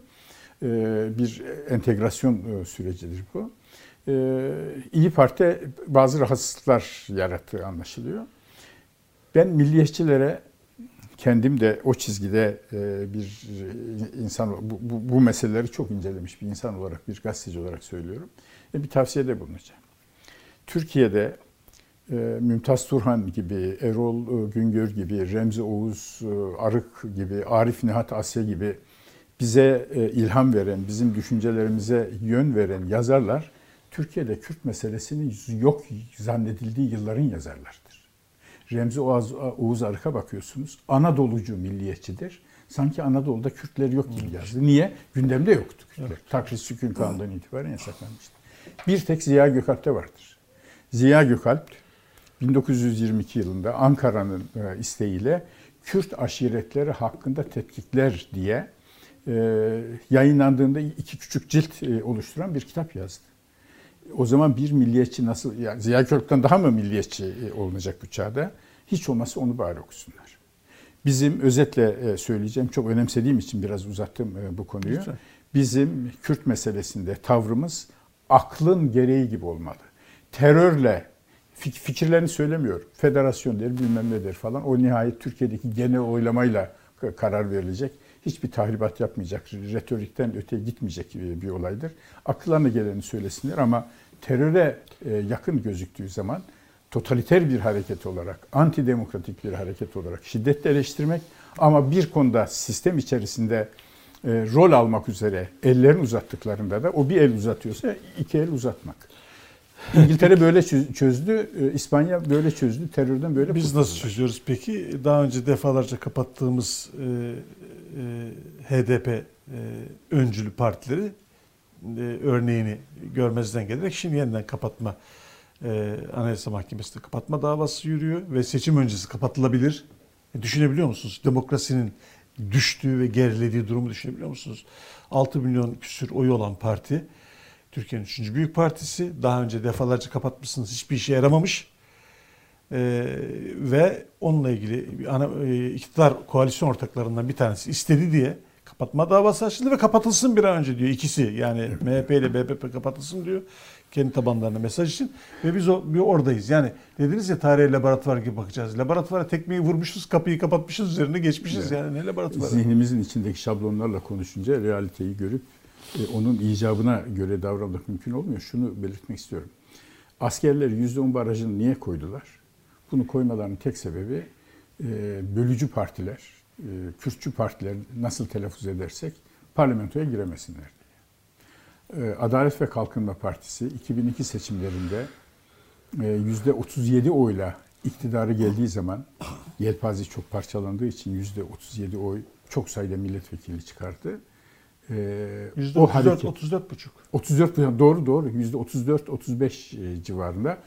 E, bir entegrasyon e, sürecidir bu. İyi Parti bazı rahatsızlıklar yarattığı anlaşılıyor. Ben milliyetçilere kendim de o çizgide bir insan, bu, bu, bu meseleleri çok incelemiş bir insan olarak, bir gazeteci olarak söylüyorum. Bir tavsiyede bulunacağım. Türkiye'de Mümtaz Turhan gibi, Erol Güngör gibi, Remzi Oğuz Arık gibi, Arif Nihat Asya gibi bize ilham veren, bizim düşüncelerimize yön veren yazarlar Türkiye'de Kürt meselesinin yok zannedildiği yılların yazarlarıdır. Remzi Oğuz, Oğuz Arık'a bakıyorsunuz. Anadolucu milliyetçidir. Sanki Anadolu'da Kürtler yok gibi yazdı. Niye? Gündemde yoktu Kürtler. Evet. Takris Sükun Kanunu'ndan itibaren yasaklanmıştı. Bir tek Ziya Gökalp'te vardır. Ziya Gökalp 1922 yılında Ankara'nın e, isteğiyle Kürt aşiretleri hakkında tetkikler diye e, yayınlandığında iki küçük cilt e, oluşturan bir kitap yazdı o zaman bir milliyetçi nasıl, yani Ziya Gökalp'ten daha mı milliyetçi olunacak bu çağda? Hiç olmazsa onu bari okusunlar. Bizim özetle söyleyeceğim, çok önemsediğim için biraz uzattım bu konuyu. Lütfen. Bizim Kürt meselesinde tavrımız aklın gereği gibi olmalı. Terörle, fikirlerini söylemiyorum. Federasyon der, bilmem ne der falan. O nihayet Türkiye'deki genel oylamayla karar verilecek hiçbir tahribat yapmayacak, retorikten öteye gitmeyecek bir olaydır. Akıllarına geleni söylesinler ama teröre e, yakın gözüktüğü zaman totaliter bir hareket olarak, antidemokratik bir hareket olarak şiddetle eleştirmek ama bir konuda sistem içerisinde e, rol almak üzere ellerini uzattıklarında da o bir el uzatıyorsa iki el uzatmak. İngiltere böyle çözdü, e, İspanya böyle çözdü, terörden böyle Biz kurtuldular. nasıl çözüyoruz peki? Daha önce defalarca kapattığımız e, HDP e, öncülü partileri e, örneğini görmezden gelerek şimdi yeniden kapatma Anayasa Mahkemesi'nde kapatma davası yürüyor ve seçim öncesi kapatılabilir. düşünebiliyor musunuz? Demokrasinin düştüğü ve gerilediği durumu düşünebiliyor musunuz? 6 milyon küsür oyu olan parti Türkiye'nin 3. büyük partisi. Daha önce defalarca kapatmışsınız. Hiçbir işe yaramamış. Ee, ve onunla ilgili ana, e, iktidar koalisyon ortaklarından bir tanesi istedi diye kapatma davası açıldı ve kapatılsın bir an önce diyor ikisi yani MHP ile BBP kapatılsın diyor kendi tabanlarına mesaj için ve biz o bir oradayız. Yani dediniz ya tarihe laboratuvar gibi bakacağız. Laboratuvara tekmeyi vurmuşuz, kapıyı kapatmışız, üzerine geçmişiz evet. yani ne laboratuvarı? Zihnimizin içindeki şablonlarla konuşunca realiteyi görüp onun icabına göre davranmak mümkün olmuyor. Şunu belirtmek istiyorum. Askerler %10 barajını niye koydular? Bunu koymalarının tek sebebi e, bölücü partiler, e, Kürtçü partiler nasıl telaffuz edersek parlamentoya giremesinler diye. E, Adalet ve Kalkınma Partisi 2002 seçimlerinde yüzde 37 oyla iktidarı geldiği zaman yelpaze çok parçalandığı için yüzde 37 oy çok sayıda milletvekili çıkardı. Ee, %34, o hareket 34 buçuk. 34 doğru doğru yüzde 34 35 civarında.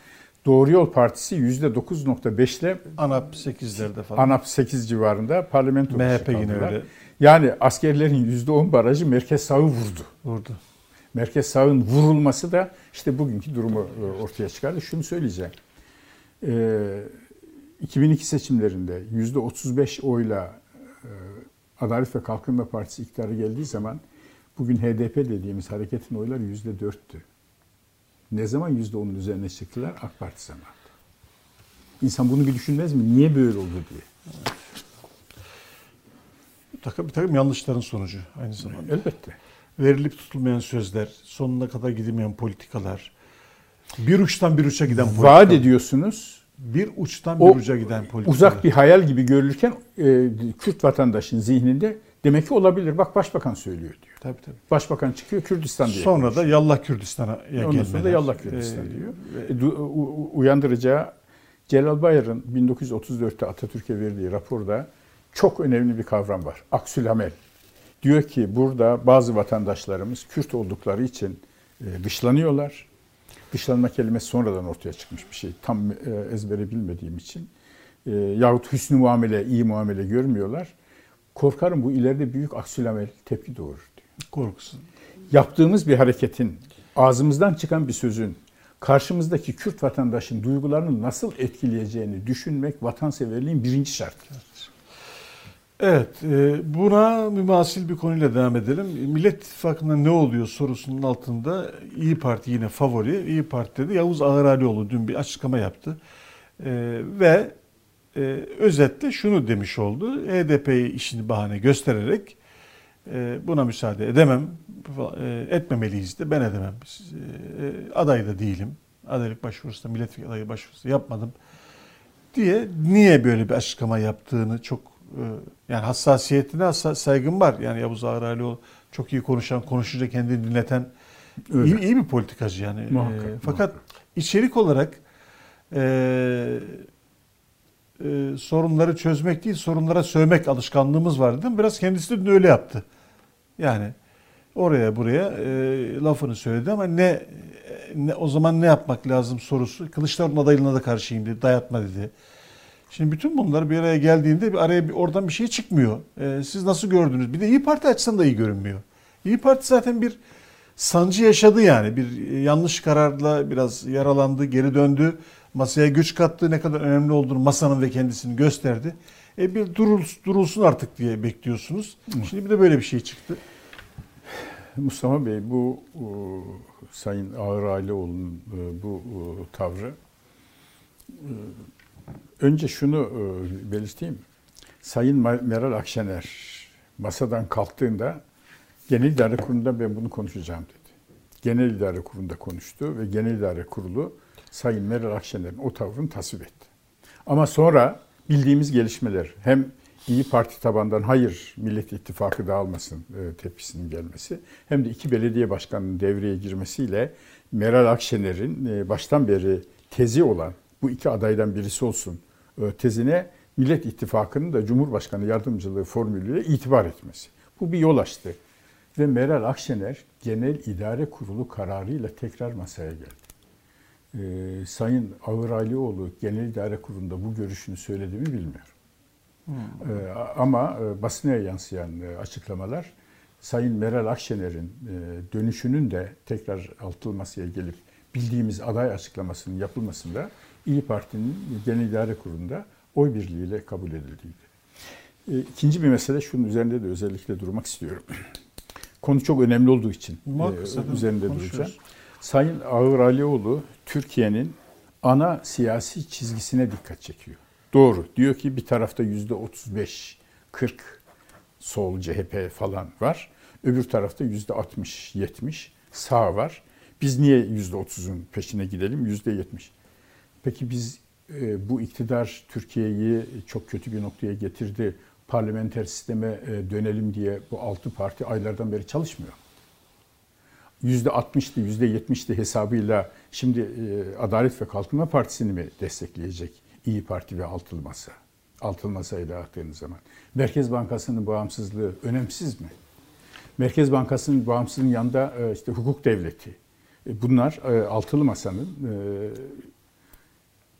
Doğru Yol Partisi %9.5 ile ANAP 8'lerde falan. ANAP 8 civarında parlamento MHP yine öyle. Yani askerlerin %10 barajı merkez sağı vurdu. Vurdu. Merkez sağın vurulması da işte bugünkü durumu e, ortaya çıkardı. Şunu söyleyeceğim. Ee, 2002 seçimlerinde %35 oyla e, Adalet ve Kalkınma Partisi iktidara geldiği zaman bugün HDP dediğimiz hareketin oyları %4'tü. Ne zaman %10'un üzerine çıktılar? AK Parti zamanında. İnsan bunu bir düşünmez mi? Niye böyle oldu diye. Bir takım, bir takım yanlışların sonucu aynı zamanda. Elbette. Verilip tutulmayan sözler, sonuna kadar gidemeyen politikalar, bir uçtan bir uça giden politikalar. Vaat ediyorsunuz. Bir uçtan bir O uca giden politikalar. Uzak bir hayal gibi görülürken e, Kürt vatandaşın zihninde demek ki olabilir. Bak başbakan söylüyor diyor. Tabii tabii. Başbakan çıkıyor Kürdistan diye. Sonra da. Yallah Kürdistan'a Ondan sonra da gelmeler. Yallah Kürdistan Ee, diyor. E, du- u- u- uyandıracağı Celal Bayar'ın 1934'te Atatürk'e verdiği raporda çok önemli bir kavram var. Aksülamel. Diyor ki burada bazı vatandaşlarımız Kürt oldukları için e, dışlanıyorlar. Dışlanma kelimesi sonradan ortaya çıkmış bir şey. Tam e, ezbere bilmediğim için. E, yahut hüsnü muamele, iyi muamele görmüyorlar. Korkarım bu ileride büyük aksülamel tepki doğurur diyor korkusun. yaptığımız bir hareketin, ağzımızdan çıkan bir sözün karşımızdaki Kürt vatandaşın duygularını nasıl etkileyeceğini düşünmek vatanseverliğin birinci şartı. Evet, e, buna mümasil bir konuyla devam edelim. Millet İttifakı'nda ne oluyor sorusunun altında İyi Parti yine favori. İyi Parti'de de Yavuz Ağıralioğlu dün bir açıklama yaptı. E, ve e, özetle şunu demiş oldu. HDP'yi işini bahane göstererek buna müsaade edemem, etmemeliyiz de ben edemem. Aday da değilim. Adaylık başvurusu da milletvekili adayı başvurusu yapmadım diye niye böyle bir açıklama yaptığını çok yani hassasiyetine hassa- saygım var. Yani Yavuz Ağralioğlu çok iyi konuşan, konuşunca kendini dinleten Öyle. iyi, iyi bir politikacı yani. Muhakkak, E, fakat içerik olarak e, e, sorunları çözmek değil, sorunlara sövmek alışkanlığımız var değil mi? Biraz kendisi de öyle yaptı. Yani oraya buraya e, lafını söyledi ama ne, ne o zaman ne yapmak lazım sorusu. Kılıçdaroğlu'nun adaylığına da karşıyım dedi, dayatma dedi. Şimdi bütün bunlar bir araya geldiğinde bir araya bir, oradan bir şey çıkmıyor. E, siz nasıl gördünüz? Bir de İyi Parti açısından da iyi görünmüyor. İyi Parti zaten bir sancı yaşadı yani. Bir e, yanlış kararla biraz yaralandı, geri döndü. Masaya güç kattı, ne kadar önemli olduğunu masanın ve kendisini gösterdi. E bir durul, durulsun artık diye bekliyorsunuz. Şimdi bir de böyle bir şey çıktı. Mustafa Bey bu e, Sayın Ağır Aileoğlu'nun e, bu e, tavrı e, önce şunu e, belirteyim. Sayın Meral Akşener masadan kalktığında Genel İdare Kurulu'nda ben bunu konuşacağım dedi. Genel İdare Kurulu'nda konuştu ve Genel İdare Kurulu Sayın Meral Akşener'in o tavrını tasvip etti. Ama sonra bildiğimiz gelişmeler hem İyi Parti tabandan hayır Millet İttifakı dağılmasın e, tepkisinin gelmesi hem de iki belediye başkanının devreye girmesiyle Meral Akşener'in e, baştan beri tezi olan bu iki adaydan birisi olsun e, tezine Millet İttifakı'nın da Cumhurbaşkanı yardımcılığı formülüyle itibar etmesi. Bu bir yol açtı. Ve Meral Akşener Genel İdare Kurulu kararıyla tekrar masaya geldi. Ee, Sayın Ağır Alioğlu Genel İdare Kurulu'nda bu görüşünü söyledi mi bilmiyorum. Ee, ama e, basına yansıyan e, açıklamalar Sayın Meral Akşener'in dönüşünün de tekrar altılı masaya gelip bildiğimiz aday açıklamasının yapılmasında İyi Parti'nin Genel İdare Kurulu'nda oy birliğiyle kabul edildiğiydi. E, İkinci bir mesele şunun üzerinde de özellikle durmak istiyorum. Konu çok önemli olduğu için Muhakkak e, üzerinde duracağım. Sayın Ağır Alioğlu Türkiye'nin ana siyasi çizgisine dikkat çekiyor. Doğru. Diyor ki bir tarafta yüzde 35, 40 sol CHP falan var. Öbür tarafta yüzde 60, 70 sağ var. Biz niye yüzde 30'un peşine gidelim? Yüzde 70. Peki biz e, bu iktidar Türkiye'yi çok kötü bir noktaya getirdi. Parlamenter sisteme e, dönelim diye bu altı parti aylardan beri çalışmıyor. Yüzde 60'tı, yüzde 70'ti hesabıyla şimdi e, Adalet ve Kalkınma Partisi'ni mi destekleyecek İyi Parti ve Altılı Masa? Altılı Masa ile baktığınız zaman. Merkez Bankası'nın bağımsızlığı önemsiz mi? Merkez Bankası'nın bağımsızlığının yanında işte hukuk devleti. Bunlar Altılı Masa'nın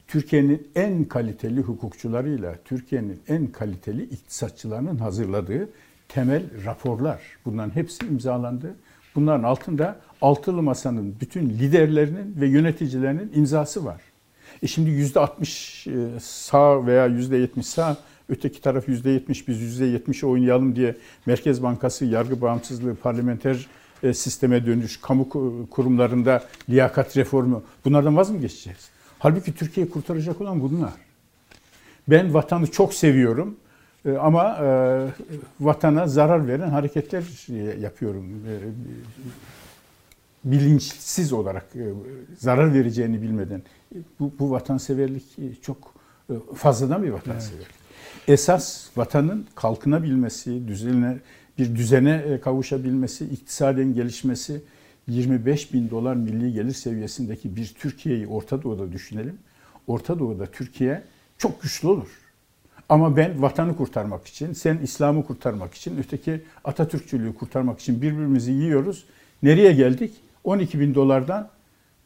Türkiye'nin en kaliteli hukukçularıyla Türkiye'nin en kaliteli iktisatçılarının hazırladığı temel raporlar. Bunların hepsi imzalandı. Bunların altında Altılı Masa'nın bütün liderlerinin ve yöneticilerinin imzası var. E şimdi yüzde 60 e, sağ veya yüzde 70 sağ, öteki taraf yüzde 70 biz yüzde 70 oynayalım diye Merkez Bankası yargı bağımsızlığı, parlamenter e, sisteme dönüş, kamu kurumlarında liyakat reformu bunlardan vaz mı geçeceğiz? Halbuki Türkiye'yi kurtaracak olan bunlar. Ben vatanı çok seviyorum e, ama e, vatana zarar veren hareketler yapıyorum. Bilinçsiz olarak zarar vereceğini bilmeden. Bu, bu vatanseverlik çok fazladan bir vatanseverlik. Evet. Esas vatanın kalkınabilmesi, düzenine, bir düzene kavuşabilmesi, iktisaden gelişmesi, 25 bin dolar milli gelir seviyesindeki bir Türkiye'yi Orta Doğu'da düşünelim. Orta Doğu'da Türkiye çok güçlü olur. Ama ben vatanı kurtarmak için, sen İslam'ı kurtarmak için, öteki Atatürkçülüğü kurtarmak için birbirimizi yiyoruz. Nereye geldik? 12 bin dolardan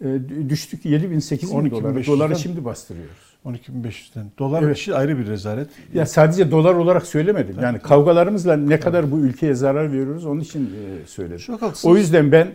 e, düştük 7 bin 8 bin dolara. Doları şimdi bastırıyoruz. 12.500'den. Dolar evet. işi ayrı bir rezalet. Ya sadece dolar olarak söylemedim. Yani kavgalarımızla ne kadar bu ülkeye zarar veriyoruz onun için e, söyledim. Çok haklısınız. O yüzden ben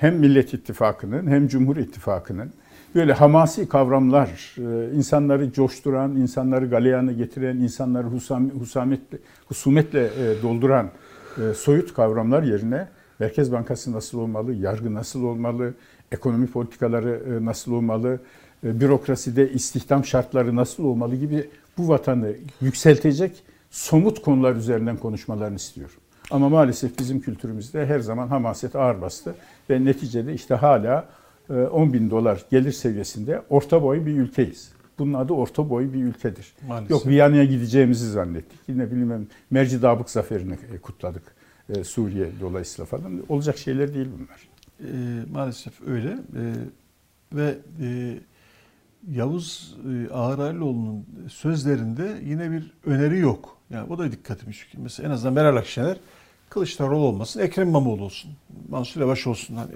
hem Millet İttifakı'nın hem Cumhur İttifakı'nın böyle hamasi kavramlar, e, insanları coşturan, insanları galeyana getiren, insanları husam, husametle, husumetle e, dolduran e, soyut kavramlar yerine Merkez Bankası nasıl olmalı, yargı nasıl olmalı, ekonomi politikaları nasıl olmalı, bürokraside istihdam şartları nasıl olmalı gibi bu vatanı yükseltecek somut konular üzerinden konuşmalarını istiyorum. Ama maalesef bizim kültürümüzde her zaman hamaset ağır bastı ve neticede işte hala 10 e, bin dolar gelir seviyesinde orta boy bir ülkeyiz. Bunun adı orta boy bir ülkedir. Maalesef. Yok Viyana'ya gideceğimizi zannettik. Yine bilmem Merci Dabık zaferini e, kutladık. E, Suriye dolayısıyla falan. Olacak şeyler değil bunlar. E, maalesef öyle. E, ve e, Yavuz e, Ağralioğlu'nun sözlerinde yine bir öneri yok. Yani o da dikkatimi çekiyor. Mesela en azından Meral Akşener Kılıçdaroğlu olmasın, Ekrem İmamoğlu olsun, Mansur Yavaş olsun. Hani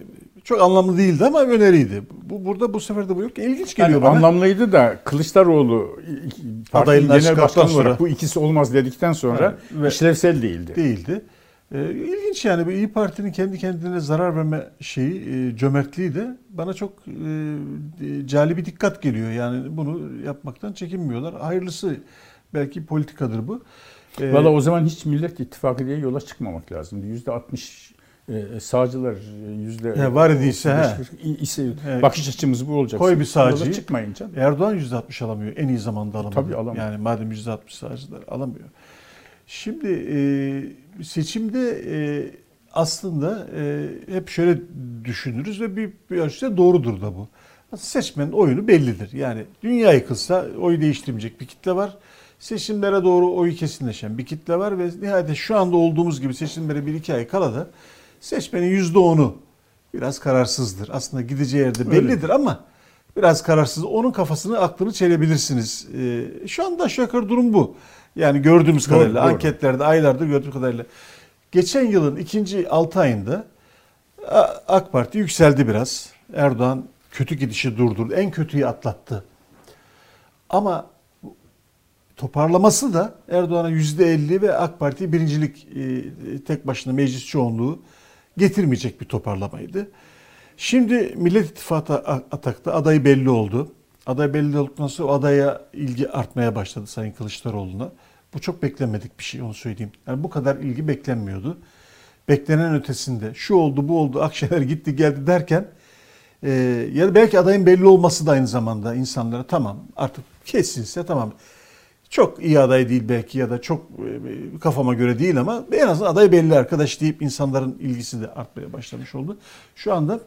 çok anlamlı değildi ama öneriydi. Bu burada bu sefer de bu yok. İlginç geliyor yani bana. Anlamlıydı da Kılıçdaroğlu partinin genel başkanı olarak bu ikisi olmaz dedikten sonra evet, işlevsel değildi. Değildi. Ee, ilginç yani bu İyi Parti'nin kendi kendine zarar verme şeyi, e, cömertliği de bana çok e, cali bir dikkat geliyor. Yani bunu yapmaktan çekinmiyorlar. Hayırlısı belki politikadır bu. Ee, Valla o zaman hiç Millet İttifakı diye yola çıkmamak lazım. Yüzde 60 e, sağcılar yüzde he, var idiyse ise bakış açımız bu olacak. Koy bir sağcıyı. Çıkmayın canım. Erdoğan yüzde 60 alamıyor. En iyi zamanda alamıyor. Tabii alamıyor. Yani madem yüzde 60 sağcılar alamıyor. Şimdi e, seçimde e, aslında e, hep şöyle düşünürüz ve bir, bir ölçüde doğrudur da bu. Seçmenin oyunu bellidir. Yani dünya yıkılsa oy değiştirmeyecek bir kitle var seçimlere doğru oyu kesinleşen bir kitle var ve nihayet şu anda olduğumuz gibi seçimlere bir iki ay kala da seçmenin yüzde onu biraz kararsızdır. Aslında gideceği yerde bellidir Öyle. ama biraz kararsız. Onun kafasını, aklını çelebilirsiniz. Ee, şu anda yukarı durum bu. Yani gördüğümüz doğru, kadarıyla, doğru. anketlerde, aylardır gördüğümüz kadarıyla. Geçen yılın ikinci altı ayında AK Parti yükseldi biraz. Erdoğan kötü gidişi durdurdu. En kötüyü atlattı. Ama toparlaması da Erdoğan'a %50 ve AK Parti birincilik e, tek başına meclis çoğunluğu getirmeyecek bir toparlamaydı. Şimdi Millet İttifakı atakta adayı belli oldu. Aday belli olduktan sonra adaya ilgi artmaya başladı Sayın Kılıçdaroğlu'na. Bu çok beklenmedik bir şey onu söyleyeyim. Yani bu kadar ilgi beklenmiyordu. Beklenen ötesinde şu oldu bu oldu Akşener gitti geldi derken e, ya da belki adayın belli olması da aynı zamanda insanlara tamam artık kesinse tamam çok iyi aday değil belki ya da çok e, kafama göre değil ama en azından aday belli arkadaş deyip insanların ilgisi de artmaya başlamış oldu. Şu anda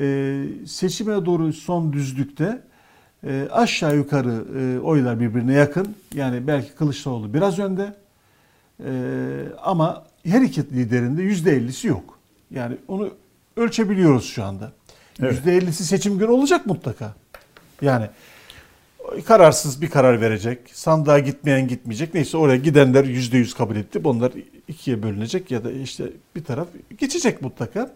e, seçime doğru son düzlükte e, aşağı yukarı oylar birbirine yakın. Yani belki Kılıçdaroğlu biraz önde ama her iki liderinde yüzde ellisi yok. Yani onu ölçebiliyoruz şu anda. Evet. ellisi seçim günü olacak mutlaka. Yani kararsız bir karar verecek. Sandığa gitmeyen gitmeyecek. Neyse oraya gidenler yüzde yüz kabul etti. Bunlar ikiye bölünecek ya da işte bir taraf geçecek mutlaka.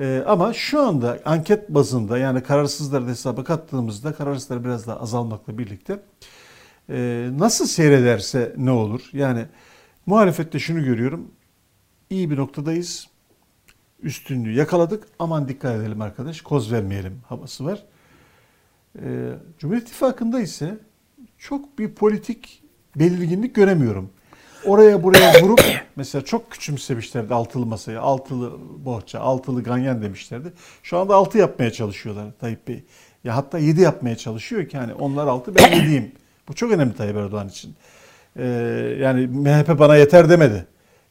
Ee, ama şu anda anket bazında yani kararsızları da hesaba kattığımızda kararsızlar biraz daha azalmakla birlikte e, nasıl seyrederse ne olur? Yani muhalefette şunu görüyorum. İyi bir noktadayız. Üstünlüğü yakaladık. Aman dikkat edelim arkadaş. Koz vermeyelim havası var. Ee, Cumhur İttifakı'nda ise çok bir politik belirginlik göremiyorum. Oraya buraya vurup mesela çok küçümsemişlerdi altılı masayı. Altılı bohça, altılı ganyan demişlerdi. Şu anda altı yapmaya çalışıyorlar Tayyip Bey. Ya hatta yedi yapmaya çalışıyor ki hani onlar altı ben yediyim. Bu çok önemli Tayyip Erdoğan için. Ee, yani MHP bana yeter demedi.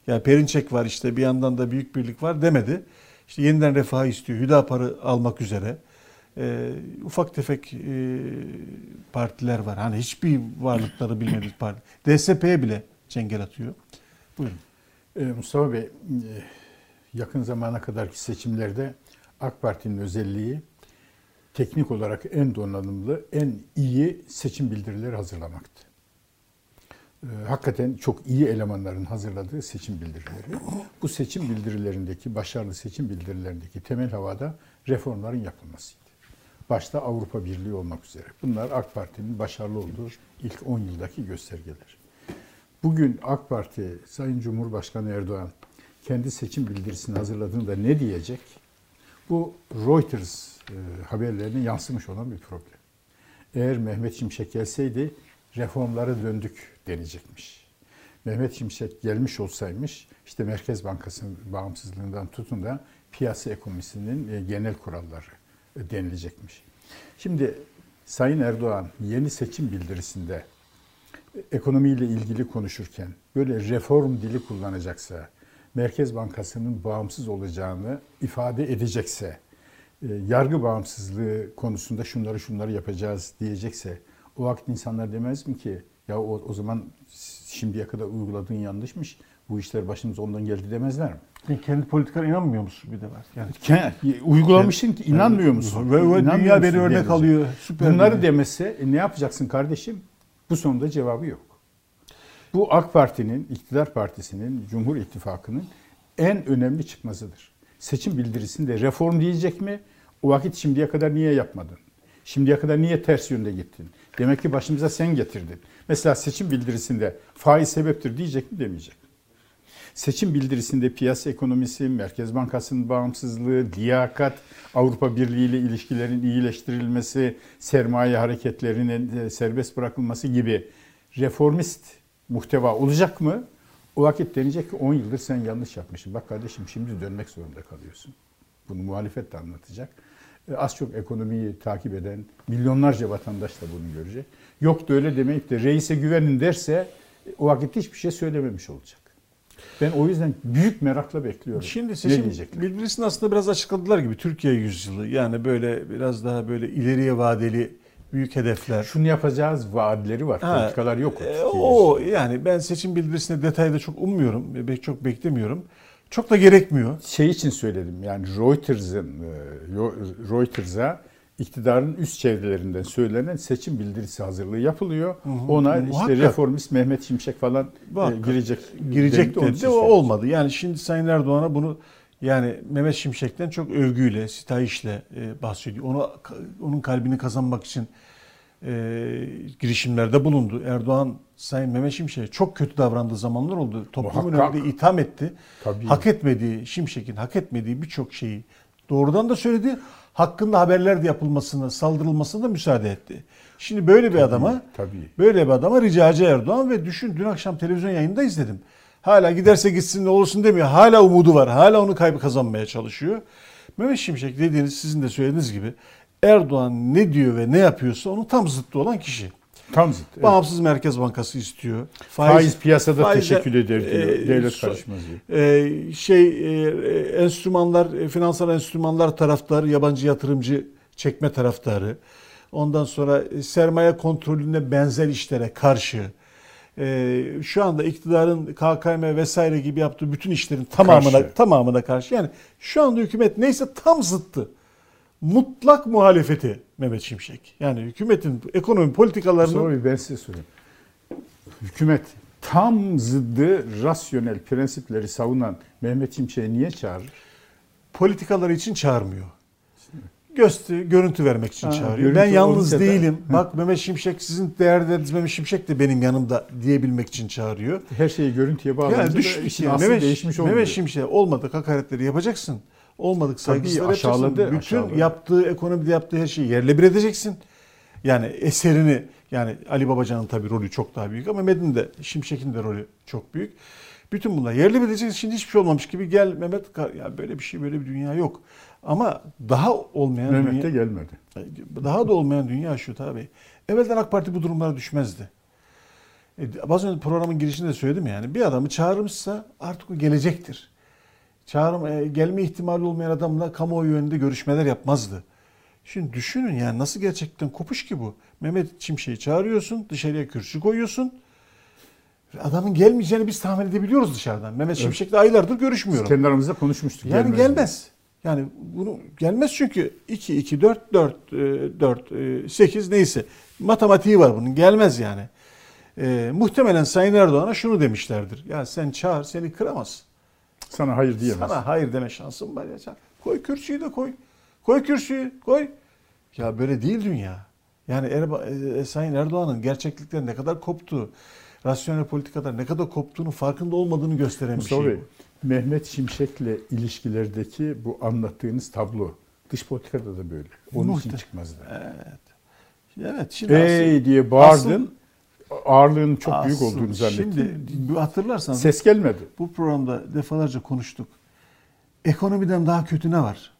Ya Perinçek var işte bir yandan da Büyük Birlik var demedi. İşte yeniden refah istiyor. Hüdapar'ı almak üzere. Ee, ufak tefek e, partiler var. Hani hiçbir varlıkları bilmediğimiz parti. DSP'ye bile çengel atıyor. Buyurun. Ee, Mustafa Bey, e, yakın zamana kadarki seçimlerde AK Parti'nin özelliği teknik olarak en donanımlı, en iyi seçim bildirileri hazırlamaktı. Ee, Hakikaten çok iyi elemanların hazırladığı seçim bildirileri. Bu seçim bildirilerindeki, başarılı seçim bildirilerindeki temel havada reformların yapılmasıydı. Başta Avrupa Birliği olmak üzere. Bunlar AK Parti'nin başarılı olduğu ilk 10 yıldaki göstergeler. Bugün AK Parti, Sayın Cumhurbaşkanı Erdoğan kendi seçim bildirisini hazırladığında ne diyecek? Bu Reuters e, haberlerine yansımış olan bir problem. Eğer Mehmet Şimşek gelseydi reformlara döndük denecekmiş. Mehmet Şimşek gelmiş olsaymış işte Merkez Bankası'nın bağımsızlığından tutun da piyasa ekonomisinin e, genel kuralları denilecekmiş. Şimdi Sayın Erdoğan yeni seçim bildirisinde ekonomiyle ilgili konuşurken böyle reform dili kullanacaksa, Merkez Bankası'nın bağımsız olacağını ifade edecekse, e, yargı bağımsızlığı konusunda şunları şunları yapacağız diyecekse o vakit insanlar demez mi ki ya o, o zaman şimdiye kadar uyguladığın yanlışmış bu işler başımıza ondan geldi demezler mi? Sen kendi politikana inanmıyor musun bir de var? Yani Uygulamışsın ki inanmıyor musun? Ve, ve dünya beni örnek alıyor. Süper. Bunları diyor. demese e, ne yapacaksın kardeşim? Bu sonunda cevabı yok. Bu AK Parti'nin, iktidar partisinin, Cumhur İttifakı'nın en önemli çıkmazıdır. Seçim bildirisinde reform diyecek mi? O vakit şimdiye kadar niye yapmadın? Şimdiye kadar niye ters yönde gittin? Demek ki başımıza sen getirdin. Mesela seçim bildirisinde faiz sebeptir diyecek mi demeyecek. Seçim bildirisinde piyasa ekonomisi, Merkez Bankası'nın bağımsızlığı, liyakat, Avrupa Birliği ile ilişkilerin iyileştirilmesi, sermaye hareketlerinin e, serbest bırakılması gibi reformist muhteva olacak mı? O vakit denecek ki 10 yıldır sen yanlış yapmışsın. Bak kardeşim şimdi dönmek zorunda kalıyorsun. Bunu muhalefet de anlatacak. E, Az çok ekonomiyi takip eden milyonlarca vatandaş da bunu görecek. Yok da öyle demeyip de reise güvenin derse e, o vakit hiçbir şey söylememiş olacak. Ben o yüzden büyük merakla bekliyorum. Şimdi seçim bildirisini aslında biraz açıkladılar gibi Türkiye yüzyılı. Yani böyle biraz daha böyle ileriye vadeli büyük hedefler. Şunu yapacağız vaatleri var. Ha, Politikalar yok. e, o yüzyılı. yani ben seçim bildirisinde detayda çok ummuyorum. Çok beklemiyorum. Çok da gerekmiyor. şey için söyledim yani Reuters'ın e, Reuters'a iktidarın üst çevrelerinden söylenen seçim bildirisi hazırlığı yapılıyor. Ona işte Muhakkak. reformist Mehmet Şimşek falan e, Muhakkak. girecek. girecek dedi. O söyledim. olmadı. Yani şimdi Sayın Erdoğan'a bunu yani Mehmet Şimşek'ten çok övgüyle, sitayişle e, bahsediyor. Onu onun kalbini kazanmak için e, girişimlerde bulundu. Erdoğan Sayın Mehmet Şimşek'e çok kötü davrandığı zamanlar oldu. Toplumun Muhakkak. önünde itham etti. Tabii. Hak etmediği, Şimşek'in hak etmediği birçok şeyi doğrudan da söyledi. Hakkında haberler de yapılmasına, saldırılmasına da müsaade etti. Şimdi böyle bir adama tabii. Böyle bir adama ricacı Erdoğan ve düşün dün akşam televizyon yayında izledim. Hala giderse gitsin ne olursun demiyor. Hala umudu var. Hala onu kaybı kazanmaya çalışıyor. Mehmet Şimşek dediğiniz sizin de söylediğiniz gibi Erdoğan ne diyor ve ne yapıyorsa onun tam zıttı olan kişi. Tam zıt. evet. Bağımsız Merkez Bankası istiyor. Faiz, piyasada faizde- teşekkür eder diyor. e, Devlet karışmaz diyor. e, şey e, enstrümanlar, e, finansal enstrümanlar taraftarı, yabancı yatırımcı çekme taraftarı. Ondan sonra e, sermaye kontrolüne benzer işlere karşı. E, şu anda iktidarın KKM vesaire gibi yaptığı bütün işlerin tamamına Karşı. tamamına karşı. Yani şu anda hükümet neyse tam zıttı. Mutlak muhalefeti Mehmet Şimşek. Yani hükümetin ekonomi politikalarının Sonra ben size sorayım. Hükümet tam zıddı rasyonel prensipleri savunan Mehmet Şimşek'i niye çağırır? politikaları için çağırmıyor. Göster, görüntü vermek için Ha, çağırıyor. Ben yalnız olunca da- değilim. Bak Mehmet Şimşek sizin değerleriniz Mehmet Şimşek de benim yanımda diyebilmek için çağırıyor. Her şeyi görüntüye bağlayınca Yani da düşün, işin yani aslı Mehmet, değişmiş olmuyor. Mehmet Şimşek olmadık hakaretleri yapacaksın. Olmadık aşağıladı, yapacaksın. Bütün aşağıladı. yaptığı ekonomide yaptığı her şeyi yerle bir edeceksin. Yani eserini yani Ali Babacan'ın tabii rolü çok daha büyük ama Mehmet'in de Şimşek'in de rolü çok büyük. Bütün bunlar yerli mi diyeceksin şimdi hiçbir şey olmamış gibi gel Mehmet ya böyle bir şey böyle bir dünya yok. Ama daha olmayan Mehmet dünya, de gelmedi. daha da olmayan dünya şu tabii. Evvelden AK Parti bu durumlara düşmezdi. E, az önce programın girişinde de söyledim yani. Bir adamı çağırmışsa artık o gelecektir. Çağırım, e, gelme ihtimali olmayan adamla kamuoyu önünde görüşmeler yapmazdı. Şimdi düşünün yani nasıl gerçekten kopuş ki bu. Mehmet Çimşek'i çağırıyorsun, dışarıya kürsü koyuyorsun. Adamın gelmeyeceğini biz tahmin edebiliyoruz dışarıdan. Mehmet Şimşek'le aylardır görüşmüyorum. Kendi aramızda konuşmuştuk. Yani gelmez gelmez. Yani bunu gelmez çünkü 2 2 4 4 4 8 neyse matematiği var bunun. Gelmez yani. E, muhtemelen Sayın Erdoğan'a şunu demişlerdir. Ya sen çağır seni kıramaz. Sana hayır diyemez. Sana hayır deme şansın var ya. Koy kürsüyü de koy. Koy kürsüyü koy. Ya böyle değil dünya. Yani Erba, e, Sayın Erdoğan'ın gerçeklikten ne kadar koptuğu, rasyonel politikadan ne kadar koptuğunu farkında olmadığını gösteren bir şey Bey, bu. Mehmet Şimşek'le ilişkilerdeki bu anlattığınız tablo dış politikada da böyle. Onun için Muhte- çıkmazdı. Evet. Evet şimdi Ey asıl- diye bağırdın. Ağırlığının çok büyük asıl- olduğunu zannettim. Şimdi hatırlarsanız Ses gelmedi. bu programda defalarca konuştuk. Ekonomiden daha kötü ne var?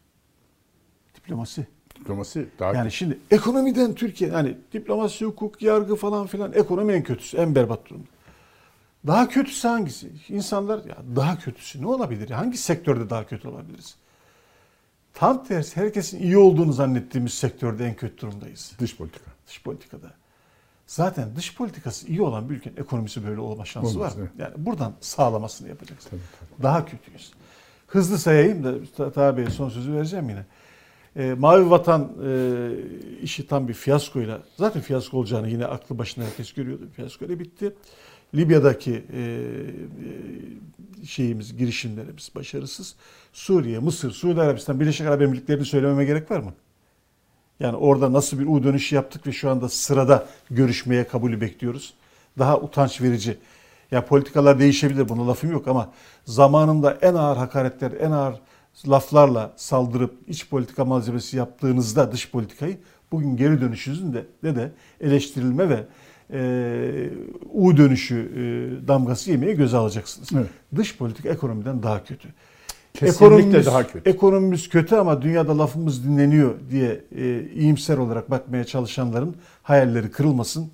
Diplomasi. Diplomasi daha Yani şimdi ekonomiden Türkiye hani diplomasi, hukuk, yargı falan filan ekonomi en kötüsü, en berbat durumda. Daha kötüsü hangisi? İnsanlar ya daha kötüsü ne olabilir? Hangi sektörde daha kötü olabiliriz? Tam tersi herkesin iyi olduğunu zannettiğimiz sektörde en kötü durumdayız. dış politika. Dış politikada. Zaten dış politikası iyi olan bir ülkenin ekonomisi böyle olma şansı Olmaz, var evet. Yani buradan sağlamasını yapacağız. Tabii, Daha kötüyüz. Hızlı sayayım da Ta- Taha Bey'e son sözü vereceğim yine. Ee, Mavi Vatan e, işi tam bir fiyaskoyla, zaten fiyasko olacağını yine aklı başında herkes görüyordu. Fiyaskoyla bitti. Libya'daki e, e, şeyimiz, girişimlerimiz başarısız. Suriye, Mısır, Suudi Arabistan, Birleşik Arap Emirlikleri'ni söylememe gerek var mı? Yani orada nasıl bir U dönüşü yaptık ve şu anda sırada görüşmeye kabulü bekliyoruz. Daha utanç verici. Ya politikalar değişebilir buna lafım yok ama zamanında en ağır hakaretler, en ağır laflarla saldırıp iç politika malzemesi yaptığınızda dış politikayı bugün geri dönüşünüzün de, de, de eleştirilme ve e, U dönüşü e, damgası yemeye göze alacaksınız. Evet. Dış politika ekonomiden daha kötü. Kesinlikle daha kötü. Ekonomimiz kötü ama dünyada lafımız dinleniyor diye e, iyimser olarak bakmaya çalışanların hayalleri kırılmasın.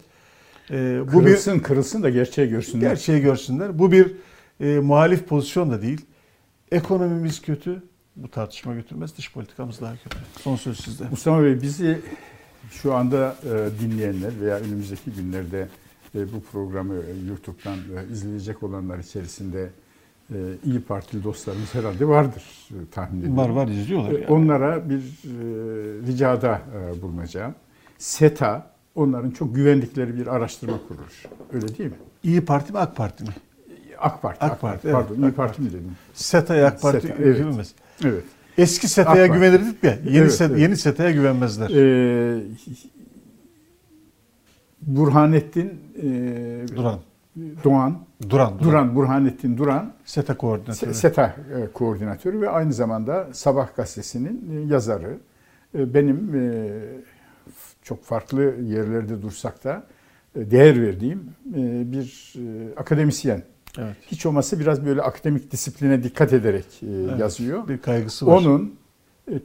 E, bu bir Kırılsın kırılsın da gerçeği görsünler. gerçeği görsünler. Bu bir e, muhalif pozisyon da değil. Ekonomimiz kötü. Bu tartışma götürmez. Dış politikamız daha kötü. Son söz sizde. Mustafa Bey bizi şu anda e, dinleyenler veya önümüzdeki günlerde e, bu programı e, YouTube'dan e, izleyecek olanlar içerisinde e, iyi Partili dostlarımız herhalde vardır e, tahmin ediyorum. Var var izliyorlar. E, Yani. Onlara bir e, ricada e, bulunacağım. SETA onların çok güvendikleri bir araştırma kuruluşu. Öyle değil mi? İyi Parti mi AK Parti mi? AK Parti. AK Parti, evet, Pardon, İyi AK Parti mi dedim? SETA'ya AK Parti SETA, evet. güvenmez. Evet. Eski SETA'ya AK Parti. güvenirdik ya. Yeni, Evet, set, evet. yeni SETA'ya güvenmezler. Ee, Burhanettin e, Duran. Doğan, Duran. Duran. Duran, Burhanettin Duran, SETA koordinatörü. Se- SETA e, koordinatörü ve aynı zamanda Sabah gazetesinin e, yazarı. E, Benim çok farklı yerlerde dursak da değer verdiğim bir akademisyen. Evet. Hiç olmazsa biraz böyle akademik disipline dikkat ederek Evet. yazıyor. Bir kaygısı var. Onun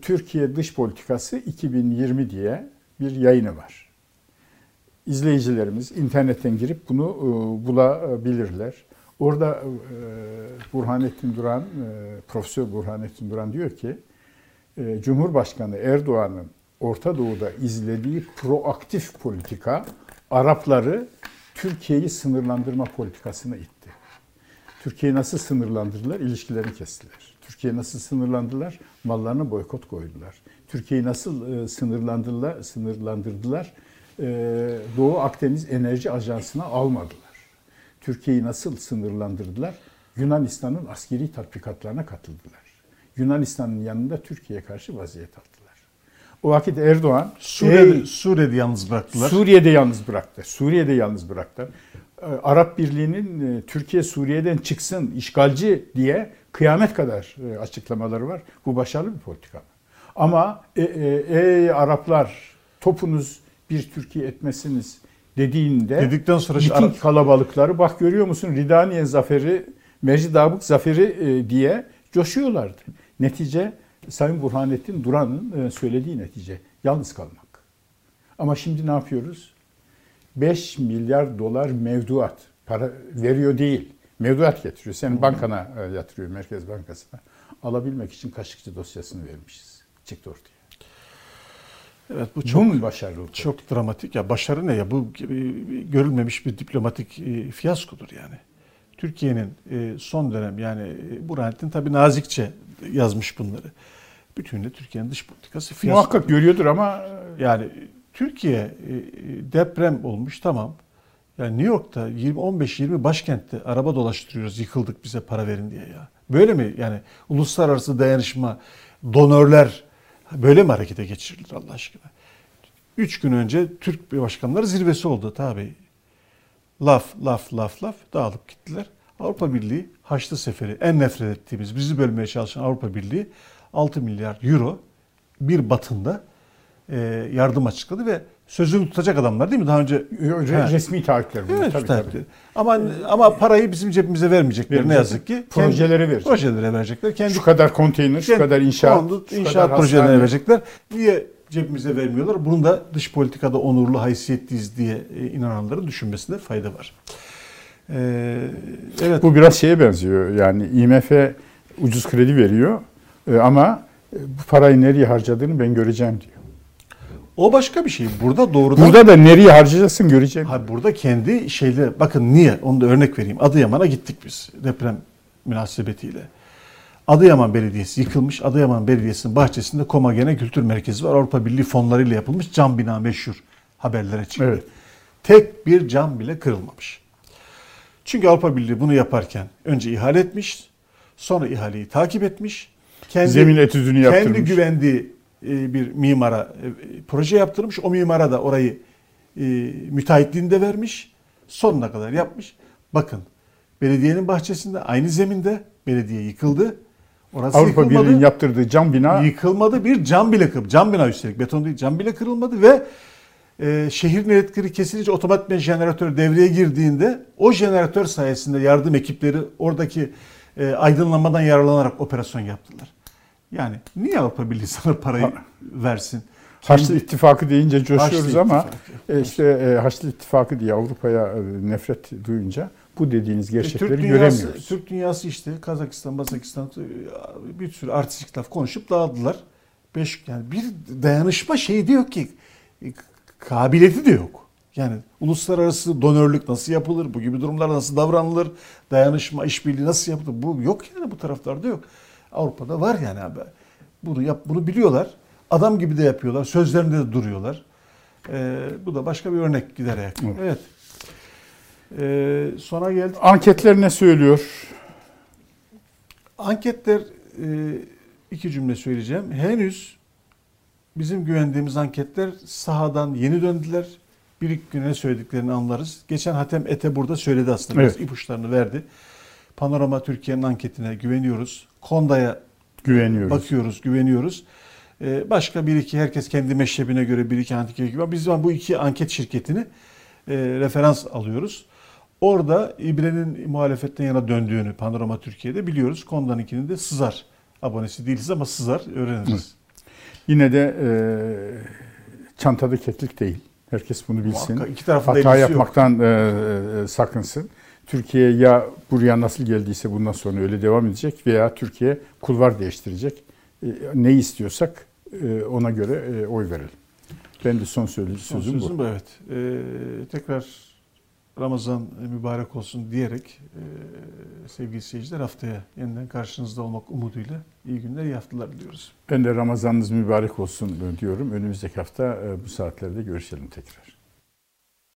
Türkiye Dış Politikası 2020 diye bir yayını var. İzleyicilerimiz internetten girip bunu e, bulabilirler. Orada e, Burhanettin Duran, e, Profesör Burhanettin Duran diyor ki, Cumhurbaşkanı Erdoğan'ın Orta Doğu'da izlediği proaktif politika Arapları Türkiye'yi sınırlandırma politikasına itti. Türkiye'yi nasıl sınırlandırdılar? İlişkilerini kestiler. Türkiye nasıl sınırlandılar? Mallarına boykot koydular. Türkiye'yi nasıl sınırlandırdılar? Sınırlandırdılar. E, Doğu Akdeniz Enerji Ajansı'na almadılar. Türkiye'yi nasıl sınırlandırdılar? Yunanistan'ın askeri tatbikatlarına katıldılar. Yunanistan'ın yanında Türkiye'ye karşı vaziyet aldılar. O vakit Erdoğan Suriye'de, "Ey, Suriye'de yalnız bıraktılar. Suriye'de yalnız bıraktı. Suriye'de yalnız bıraktı. Ee, Arap Birliği'nin e, Türkiye Suriye'den çıksın işgalci diye kıyamet kadar e, açıklamaları var. Bu başarılı bir politika. Ama e, e, ey Araplar topunuz bir Türkiye etmesiniz dediğinde Dedikten sonra şu bütün kalabalıkları bak görüyor musun Ridaniye zaferi, Mecid Abuk zaferi e, diye coşuyorlardı. Netice Sayın Burhanettin Duran'ın e, söylediği netice yalnız kalmak. Ama şimdi ne yapıyoruz? 5 milyar dolar mevduat para veriyor değil. Mevduat getiriyor. Senin bankana e, yatırıyor Merkez Bankası'na. Alabilmek için Kaşıkçı dosyasını vermişiz. Çıktı ortaya. Evet bu Çok çok mu başarılı? oldu? çok dramatik ya başarı ne ya bu görülmemiş bir diplomatik e, fiyaskodur yani. Türkiye'nin e, son dönem yani e, Burhanettin tabii nazikçe yazmış bunları. Bütünüyle Türkiye'nin dış politikası fiyasko. Muhakkak görüyordur ama Yani Türkiye deprem olmuş tamam. Yani New York'ta 20 15 20 başkentte araba dolaştırıyoruz yıkıldık bize para verin diye ya. Böyle mi yani uluslararası dayanışma donörler böyle mi harekete geçirilir Allah aşkına? Üç gün önce Türk başkanları zirvesi oldu tabi. Laf laf laf laf dağılıp gittiler. Avrupa Birliği Haçlı Seferi en nefret ettiğimiz bizi bölmeye çalışan Avrupa Birliği 6 milyar euro bir batında yardım açıkladı ve sözünü tutacak adamlar değil mi? Daha önce Re- resmi taahhütler bunlar. Evet, tabii, tabii, tabii. Ama ama parayı bizim cebimize vermeyecekler ne Vermeyecek. yazık ki. Projelere Kendi- verecek. Projelere verecekler. Kendi Şu kadar konteyner, şu kadar inşaat, konut, şu inşaat kadar projelerine hastane. verecekler. Niye cebimize vermiyorlar? Bunun da dış politikada onurlu, haysiyetliyiz diye e, inananların düşünmesinde fayda var. Ee, evet. Bu biraz şeye benziyor. Yani IMF ucuz kredi veriyor e, ama e, bu parayı nereye harcadığını ben göreceğim diyor. O başka bir şey. Burada doğrudan Burada da nereye harcayacaksın göreceğim. Ha, burada kendi şeyle bakın niye onu da örnek vereyim. Adıyaman'a gittik biz deprem münasebetiyle. Adıyaman Belediyesi yıkılmış. Adıyaman Belediyesi'nin bahçesinde Komagene Kültür Merkezi var. Avrupa Birliği fonlarıyla yapılmış cam bina meşhur haberlere çıktı. Evet. Tek bir cam bile kırılmamış. Çünkü Avrupa Birliği bunu yaparken önce ihale etmiş, sonra ihaleyi takip etmiş. Kendi, Zemin etüdünü Kendi yaptırmış. güvendiği e, bir mimara e, proje yaptırmış. O mimara da orayı e, müteahhitliğini de vermiş. Sonuna kadar yapmış. Bakın belediyenin bahçesinde aynı zeminde belediye yıkıldı. Orası Avrupa. Birliği'nin yaptırdığı cam bina Yıkılmadı bir cam bile kırılmadı. Cam bina üstelik beton değil cam bile kırılmadı ve e, şehir elektriği kesilince otomatik jeneratör devreye girdiğinde o jeneratör sayesinde yardım ekipleri oradaki e, aydınlanmadan yararlanarak operasyon yaptılar. Yani niye Avrupa Birliği sana parayı Ha. versin? Haçlı Kendi- İttifakı deyince coşuyoruz Haçlı ama İttifakı. e, işte e, Haçlı İttifakı diye Avrupa'ya e, nefret duyunca bu dediğiniz E, gerçekleri Türk dünyası, göremiyoruz. Türk dünyası işte Kazakistan, Mazakistan e, bir sürü artistik laf konuşup dağıldılar. Beş, yani bir dayanışma şeyi de yok ki. e, Kabiliyeti de yok. Yani uluslararası donörlük nasıl yapılır? Bu gibi durumlar nasıl davranılır? Dayanışma, işbirliği nasıl yapılır? Bu yok yani bu taraflarda yok. Avrupa'da var yani abi. Bunu yap, bunu biliyorlar. Adam gibi de yapıyorlar. Sözlerinde de duruyorlar. Ee, bu da başka bir örnek gider ayak. Evet. Evet. Ee, sona geldik. Anketler ne söylüyor? Anketler e, iki cümle söyleyeceğim. Henüz bizim güvendiğimiz anketler sahadan yeni döndüler. Bir iki güne söylediklerini anlarız. Geçen Hatem Ete burada söyledi aslında. Biraz Evet. ipuçlarını verdi. Panorama Türkiye'nin anketine güveniyoruz. Konda'ya Güveniyoruz. bakıyoruz, güveniyoruz. Ee, başka bir iki herkes kendi meşrebine göre bir iki anket gibi. Biz bu iki anket şirketini e, referans alıyoruz. Orada İbre'nin muhalefetten yana döndüğünü Panorama Türkiye'de biliyoruz. Konda'nınkinin de Sızar abonesi değiliz ama Sızar öğreniriz. Yine de e, çantada keklik değil. Herkes bunu bilsin. Muhakkak iki tarafın Hata ilgisi yok. yapmaktan e, e, sakınsın. Türkiye ya buraya nasıl geldiyse bundan sonra öyle devam edecek veya Türkiye kulvar değiştirecek. E, ne istiyorsak e, ona göre e, oy verelim. Ben de son söylediğim Son sözüm, sözüm bu. bu. evet. Ee, tekrar Ramazan mübarek olsun diyerek e, sevgili seyirciler haftaya yeniden karşınızda olmak umuduyla iyi günler, iyi haftalar diliyoruz. Ben de Ramazanınız mübarek olsun diyorum. Önümüzdeki hafta e, bu saatlerde görüşelim tekrar.